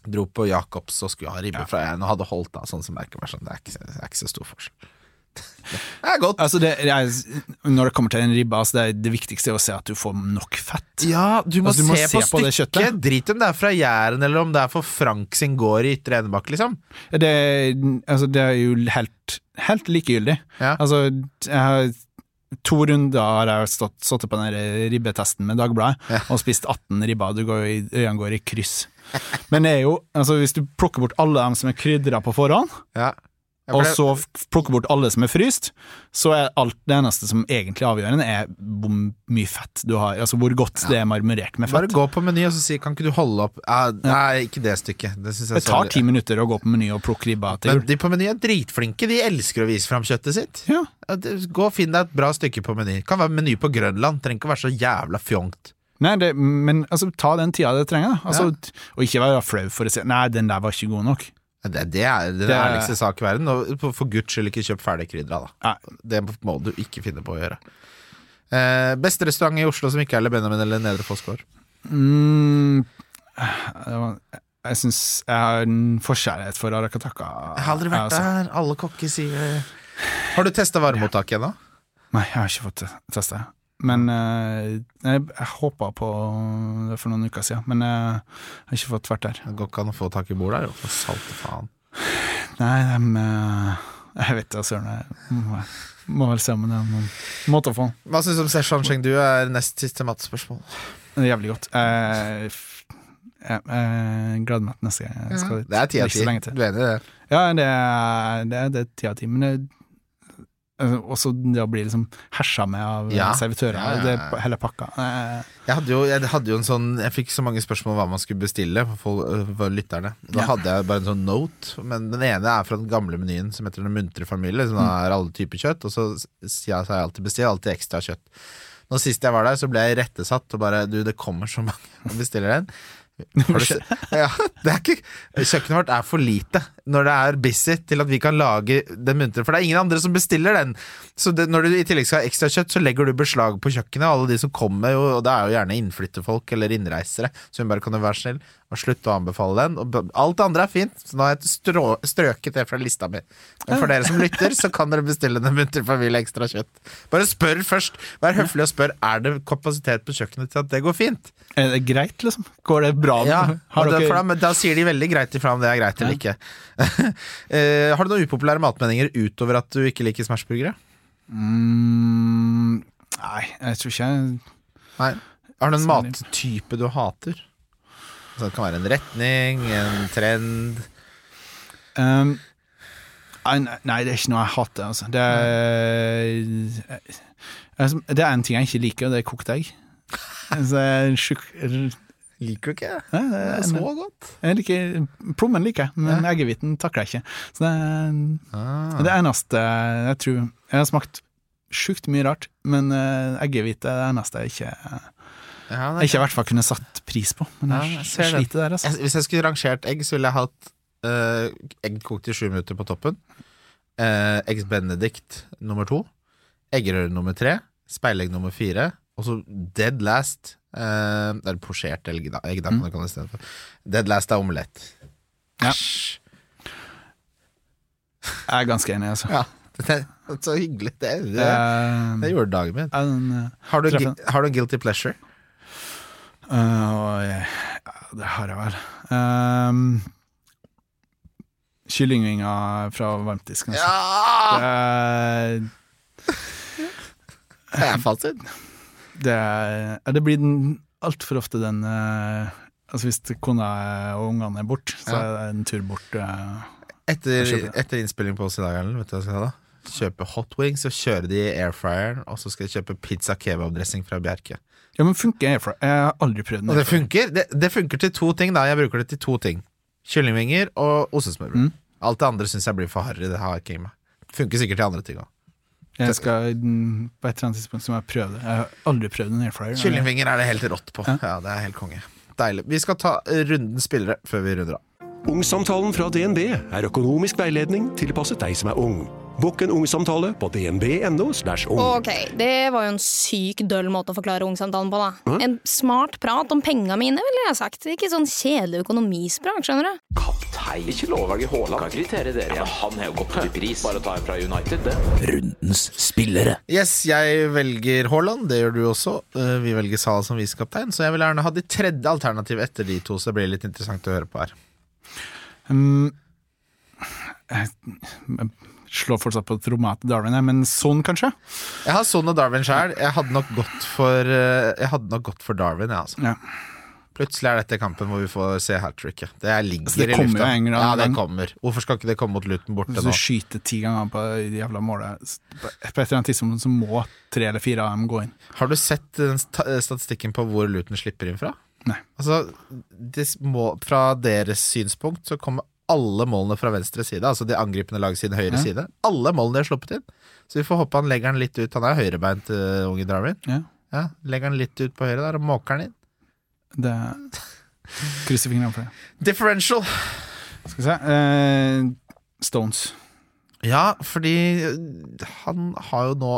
Dro på Jacobs og skulle ha ribbe fra Jæren og hadde holdt da, sånn som merker meg sånn. Det er ikke, det er ikke så stor forskjell. Det er godt. altså det, er, når det kommer til en ribbe, altså det, det viktigste er å se at du får nok fett. Ja, du må, Altså, du må se, se på på stykket. Drit om det er fra Jæren eller om det er for Frank sin gård i Ytre Enebakk, liksom. Det, altså det er jo helt helt likegyldig. Ja. Altså, jeg har To runder har jeg stått, stått på den ribbetesten med Dagbladet Ja. og spist 18 ribber. Du går i, øynene går i kryss. Men det er jo, altså, hvis du plukker bort alle dem som er krydra på forhånd, Ja. Ja, og så plukke bort alle som er fryst, så er alt det eneste som egentlig er avgjørende, er hvor mye fett du har. Altså hvor godt det er marmorert med fett. Bare gå på Meny og så si Kan ikke du holde opp ja, Nei, ikke det stykket. Det, Det tar ti minutter å gå på Meny og plukke ribba til Men de på Meny er dritflinke. De elsker å vise fram kjøttet sitt. Ja. Ja, Gå og finn deg et bra stykke på Meny. Kan være Meny på Grønland. Trenger ikke å være så jævla fjongt. Nei, det, men altså, ta den tida det trenger. Altså, Og ikke være flau for å si Nei, den der var ikke god nok. Det, det er den Det ærligste sak i verden. Og for- guds skyld, ikke kjøp ferdigkrydra, da. Nei. Det må du ikke finne på å gjøre. Eh, beste restaurant i Oslo som ikke er Le Benjamin eller Nedre Fossgård? Mm, jeg syns jeg har en forkjærlighet for Arakataka. Jeg har aldri vært altså. der. Alle kokker sier. Har du testa varmemottaket ennå? Nei, jeg har ikke fått testa det. Men eh, jeg, jeg håpa på det for noen uker siden, men jeg har ikke fått vært der. Det går ikke an å få tak i bord der. jo, For salte faen. Nei, de eh, Jeg vet da søren. Jeg må, må vel se om det er noen måte å få den. Hva syns du om Seshan Chengdu? er nest siste matspørsmål. Det er jævlig godt. Jeg, jeg, jeg gleder meg til neste gang jeg skal dit. Det er ti av ti. Du er enig i det? Ja, det det det er ti av ti, men det altså, også det å bli liksom hersa med av Ja. servitører, Ja, ja, det hele pakka. Eh, Jeg hadde, jo, jeg hadde jo en sånn Jeg fikk så mange spørsmål om hva man skulle bestille for, for lytterne. Da hadde jeg bare en sånn note, men den ene er fra den gamle menyen som heter Den muntre familie, som Mm. er alle typer kjøtt, og så sier jeg, så jeg alltid bestilt alltid ekstra kjøtt. Nå Sist jeg var der, så ble jeg rettesatt og bare Du, det kommer så mange og bestiller den. Ja, det er ikke, kjøkkenet vårt er for lite når det er busy til at vi kan lage den muntre, for det er ingen andre som bestiller den. Så det, når du i tillegg skal ha ekstra kjøtt, så legger du beslag på kjøkkenet, og alle de som kommer, og det er jo gjerne innflytterfolk eller innreisere, så hun bare kan være snill og slutte å anbefale den. Og alt det andre er fint, så nå har jeg strå, strøket det fra lista mi. Men for dere som lytter, så kan dere bestille den muntre familie ekstra kjøtt. Bare spør først. Vær høflig og spør er det kapasitet på kjøkkenet til at det går fint. er det greit, liksom? Går det bra? Ja, dere da, men da sier de veldig greit ifra om det er greit eller ikke. uh, har du noen upopulære matmeninger utover at du ikke liker Smashburgere? mm, Nei, jeg tror ikke jeg Nei. Har du en mattype du hater? Så det kan være en retning, en trend Um, nei, det er ikke noe jeg hater, altså. Det er, altså, det er en ting jeg ikke liker, og det er kokt egg. Så jeg er sjuk- Liker du ikke? Det er så godt. Jeg liker, Plommen liker jeg, men eggehviten takler jeg ikke. Så det er Ah. det eneste jeg tror Jeg har smakt sjukt mye rart, men eh, eggehvite er det eneste jeg ikke Ja, Jeg det- ikke i hvert fall kunne satt pris på. Men Ja, jeg, jeg det. sliter der, altså. Hvis jeg skulle rangert egg, så ville jeg hatt uh, egg kokt i sju minutter på toppen. Uh, eggs benedict nummer to. Eggerøre nummer tre. Speilegg nummer fire. Og så dead last uh, Det er posjert egg, da, egg da, kan du det. Dead last er omelett. Ja. Jeg er ganske enig, altså. Ja, det er så hyggelig. Det, det, Det, det gjorde dagen min. eh, Har du, har du en guilty pleasure? Øh, og jeg- ja, det har jeg vel. Um, Kyllingvinger fra varmtdisken. Altså. Ja! Det, Det er fasit. det, det blir altfor ofte den eh, Altså Hvis kona og ungene er borte, så er det en tur bort. eh. Etter, etter innspilling på oss i dag, Ellen, vet du hva jeg skal da? Kjøpe hot wings og kjøre de i airfryeren, og så skal jeg kjøpe pizza kebabdressing fra Bjerke. Ja, men funker airfryer? Jeg har aldri prøvd den. Det funker det, det funker til to ting, da. Jeg bruker det til to ting. Kyllingvinger og ostesmørbrød. Mm. Alt det andre syns jeg blir for harry. Det har jeg ikke i meg. Funker sikkert til andre ting òg. Jeg skal, mm, på et eller annet tidspunkt så må jeg prøve det. Jeg har aldri prøvd en airfryer. Kyllingvinger er det helt rått på. Ja, det er helt konge. Deilig. Vi skal ta runden spillere før vi runder av. Ungsamtalen fra DNB er økonomisk veiledning tilpasset deg som er ung. Bokk en ungsamtale på dnb.no. ung. Ok, det var jo en syk døll måte å forklare ungsamtalen på, da. En smart prat om penga mine, ville jeg sagt. Ikke sånn kjedelig økonomisprat, skjønner du. Kaptein. Ikke lovverket Haaland. Kan kritere dere. Ja, han har jo gått opp i pris. Bare å ta en fra United, det. Rundens spillere. Yes, jeg velger Haaland. Det gjør du også. Eh, Vi velger Sala som visekaptein, så jeg vil gjerne ha de tredje alternativet etter de to, så det blir litt interessant å høre på her. Um, jeg, jeg slår fortsatt på tromma til Darwin, men Son, kanskje? Jeg har Son og Darwin sjøl. Jeg hadde nok gått for eh, Jeg hadde nok gått for Darwin, jeg, altså. Ja. Plutselig er dette kampen hvor vi får se hat tricket. Det ligger Altså, det i kommer lufta. jo ja, det kommer. Hvorfor skal ikke det komme mot Luton borte nå? Hvis du skyter ti ganger på det jævla målet På et eller annet tidspunkt så må tre eller fire av dem gå inn. Har du sett den statistikken på hvor Luton slipper inn fra? Nei. Altså, det må, Fra deres synspunkt så kommer alle målene fra venstre side, altså de angripende lag sin høyre Ja. side. Alle målene de har sluppet inn. Så vi får håpe han legger den litt ut. Han er høyrebeint, uh, unge Darwin. Ja. Ja, legger den litt ut på høyre der og måker den inn. Det Krysser fingrene for det. Differential. Skal vi se uh, Stones. Ja, fordi øh, han har jo nå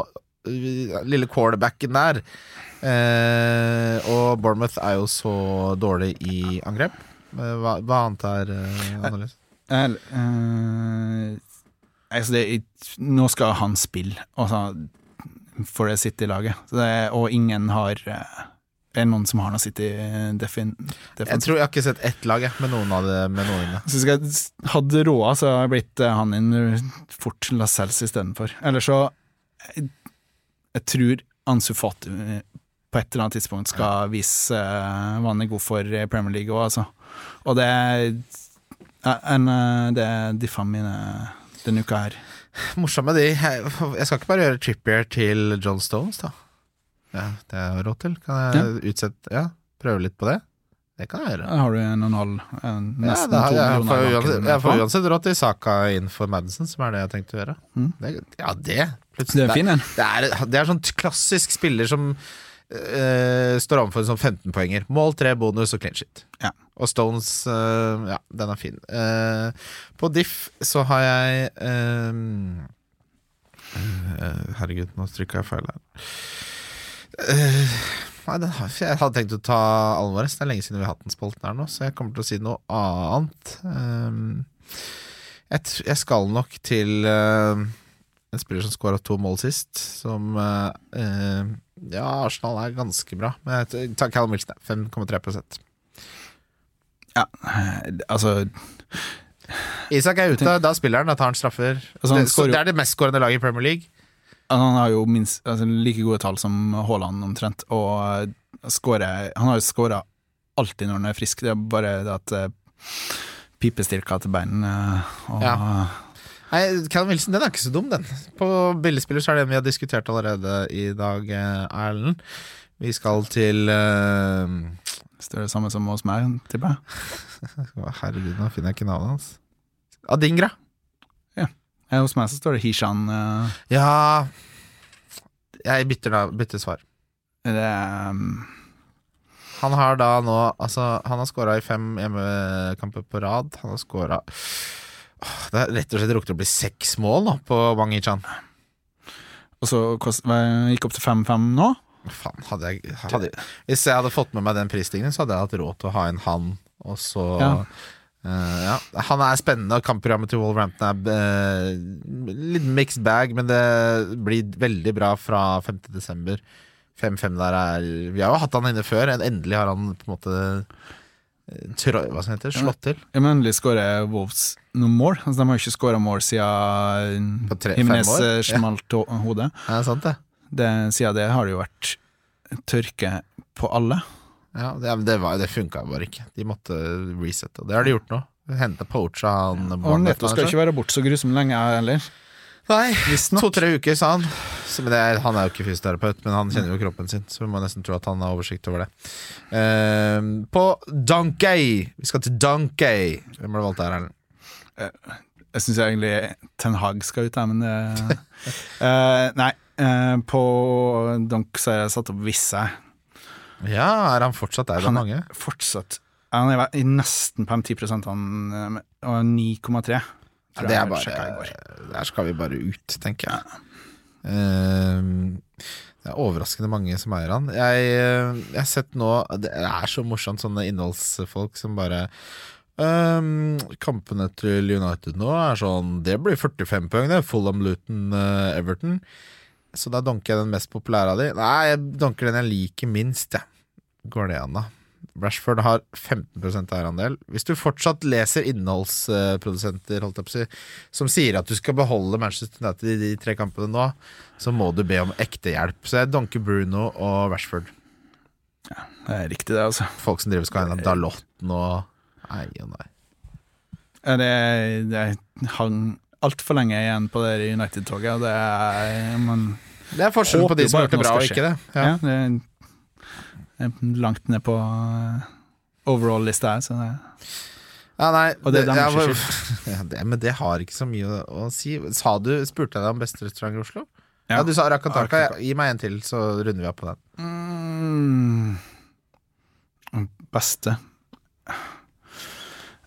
lille quarterbacken der. Eh, og Bournemouth er jo så dårlig i angrep. Eh, Hva, hva annet er annerledes? Eh, eh, altså det, nå skal han spille altså, for det City-laget, og ingen har eh, Er det noen som har noe City-defin? Jeg tror jeg har ikke sett ett lag jeg, med noen av det med noen inne. Så jeg hadde råd, så har jeg blitt han inn fort Lascelles istedenfor. Eller så jeg, jeg tror Ansu Fati på et eller annet tidspunkt skal vise hva han er god for i Premier League òg, altså. Og det er ja, en, eh, Det er diffene mine denne uka her. Morsomme de. Jeg skal ikke bare gjøre Trippier til John Stones, da. Ja, det har jeg råd til. Kan jeg utsette Ja, prøve litt på det? Det kan jeg gjøre. Da har du en og en halv Nesten Ja, har to jeg, jeg, millioner jeg får uansett råd til Saka inn for Madison, som er det jeg har tenkt å gjøre. Mm. Det, ja, det Det er fin, en. Det det er sånn klassisk spiller som eh, står overfor en sånn 15-poenger. Mål, tre bonus og clean shit. Ja. Og Stones, uh, ja, den er fin. Uh, på Diff så har jeg eh, eh, Herregud, nå trykka jeg feil her. Nei, den har, jeg hadde tenkt å ta alvoret. Det er lenge siden vi har hatt den spolten her nå, så jeg kommer til å si noe annet. Eh, jeg, jeg skal nok til en spiller som skåra to mål sist, som uh, Ja, Arsenal er ganske bra, men jeg tar Callum Wilson, 5,3% Ja, eh, altså Isak er ute, da spiller han, da tar han straffer. Altså, han det, skårer det er det mest skårende laget i Premier League. Han har jo minst, altså, like gode tall som Haaland omtrent, og eh, scorer Han har jo skåra alltid når han er frisk, det er bare det at uh, pipestilka til beina og Ja. Nei, Callum Wilson, den er ikke så dum, den. På billigspiller så er det en vi har diskutert allerede i dag, eh, Erlend. Vi skal til uh... Hvis det er det samme som hos meg, tipper jeg. Herregud, nå finner jeg ikke navnet hans. Adingra. Ja. Hos meg så står det Hishan. Uh... Ja Jeg bytter, da, bytter svar. det er um, Han har da nå Altså, han har scora i fem hjemmekamper på rad. Han har scora Det er rett og slett rukket å bli seks mål nå på Wang Yichan. Og så gikk opp til 5-5 nå. Faen, hadde jeg hadde, Hvis jeg hadde fått med meg den prisstigningen, så hadde jeg hatt råd til å ha en han, og så Ja. Uh, ja. Han er spennende, og kampprogrammet til Wolverhampton er uh, litt mixed bag, men det blir veldig bra fra 5. desember. 5-5 der er Vi har jo hatt han inne før, endelig har han på en måte eh, Hva som heter slått til. Ja, men endelig skårer Wolves noen mål. Altså, de har jo ikke skåra mål siden år? eh, Ja. smalt hodet. Er sant, det? Det, siden det har det jo vært tørke på alle. Ja, det, det, var- det funka bare ikke. De måtte resette, og det har de gjort nå. Hente poacha han Neto skal ikke være borte så grusomt lenge heller. Nei, to-tre uker, sa han. Så, men det er, han er jo ikke fysioterapeut, men han kjenner jo kroppen sin, så vi må nesten tro at han har oversikt over det. Ehm, på Donkey Vi skal til Donkey. Hvem har du valgt der, Erlend? Jeg syns egentlig Ten Hag skal ut der, men det uh, Nei, eh, på Donk så har jeg satt opp visse. Ja, er han fortsatt der? Er Han mange. fortsatt Han er i nesten på de 10 han, eh, og 9,3. Ja, tror det er bare Der skal vi bare ut, tenker jeg. Ehm, det er overraskende mange som eier han. Jeg, jeg har sett nå Det er så morsomt, sånne innholdsfolk som bare um, Kampene til United nå er sånn Det blir 45 poeng, det. Fulham, Luton, uh, Everton. Så da donker jeg den mest populære av de. Nei, jeg donker den jeg liker minst, jeg. Går det an, da? Rashford har 15 eierandel. Hvis du fortsatt leser innholdsprodusenter holdt jeg på å si, som sier at du skal beholde Manchester United i de tre kampene nå, så må du be om ekte hjelp. Så jeg donker Bruno og Rashford. Det er riktig, det, altså. Folk som driver skal ha en Dalotten og Nei og nei. Ja, Det, det hang altfor lenge igjen på det United-toget, og det er man Det er forskjellen på de som har gjort det bra og ikke det. Ja, Ja. det langt ned på eh, overall-lista her, så det Ja, nei, Og det det, det, ja, det, Men det har ikke så mye å, å si. Sa du, Spurte jeg deg om beste restaurant i Oslo? Ja, Ja. du sa Rakataka. Ja, Gi meg en til, så runder vi av på den. mm, Beste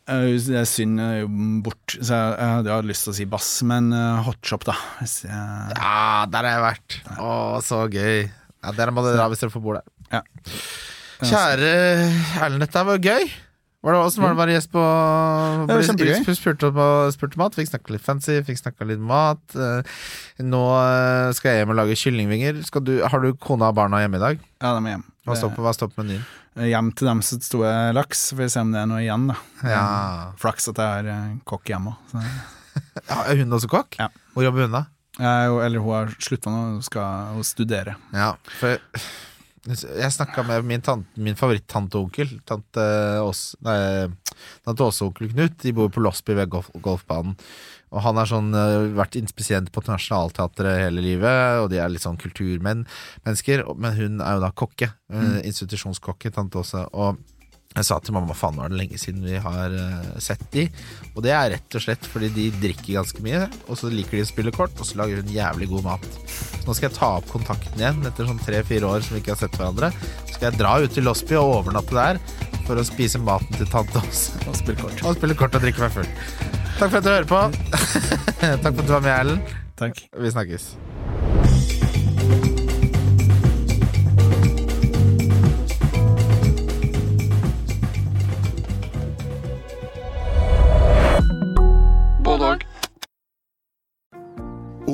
Eh, jeg er jo bort, så jeg, jeg hadde lyst til å si bass, men uh, hotshop, da. Jeg, Ja, der har jeg vært. Å, så gøy. Ja, Dere må dere dra hvis dere får bo der. Ja. Kjære Erlend, dette var gøy. Var det Åssen var det å være gjest på. Spurte, spurte, om- spurt mat, fikk snakka litt fancy, fikk snakka litt mat. Eh, Nå eh, skal jeg hjem og lage kyllingvinger. Du, har du kona og barna hjemme i dag? ja, de er hjem. Hva står på, hva står på menyen? Eh, Hjem til dem som sto laks, får vi se om det er noe igjen, da. Ja. Flaks at jeg har kokk hjemme òg. Ja, er hun også kokk? Ja. Hvor jobber hun da? Eller hun har slutta nå, hun skal studere. Ja, for jeg snakka med min, tante, min favoritt-tante og onkel. Tante, Åse og onkel Knut. De bor på Losby ved golf, golfbanen. Og han har sånn, eh, vært inspisient på Nationaltheatret hele livet, og de er litt sånn kulturmennesker. Men hun er jo da kokke. Mm. Institusjonskokke, tante Åse. Og jeg sa til mamma faen nå er det lenge siden vi har eh, sett de. Og det er rett og slett fordi de drikker ganske mye, og så liker de å spille kort, og så lager hun jævlig god mat. Så nå skal jeg ta opp kontakten igjen etter sånn tre-fire år som vi ikke har sett hverandre. Så skal jeg dra ut til Losby og overnatte der for å spise maten til tante også. Og spille kort. Og spille kort og drikke meg full. Takk for at du hører på. Takk for at du var med, Erlend. Takk. Vi snakkes.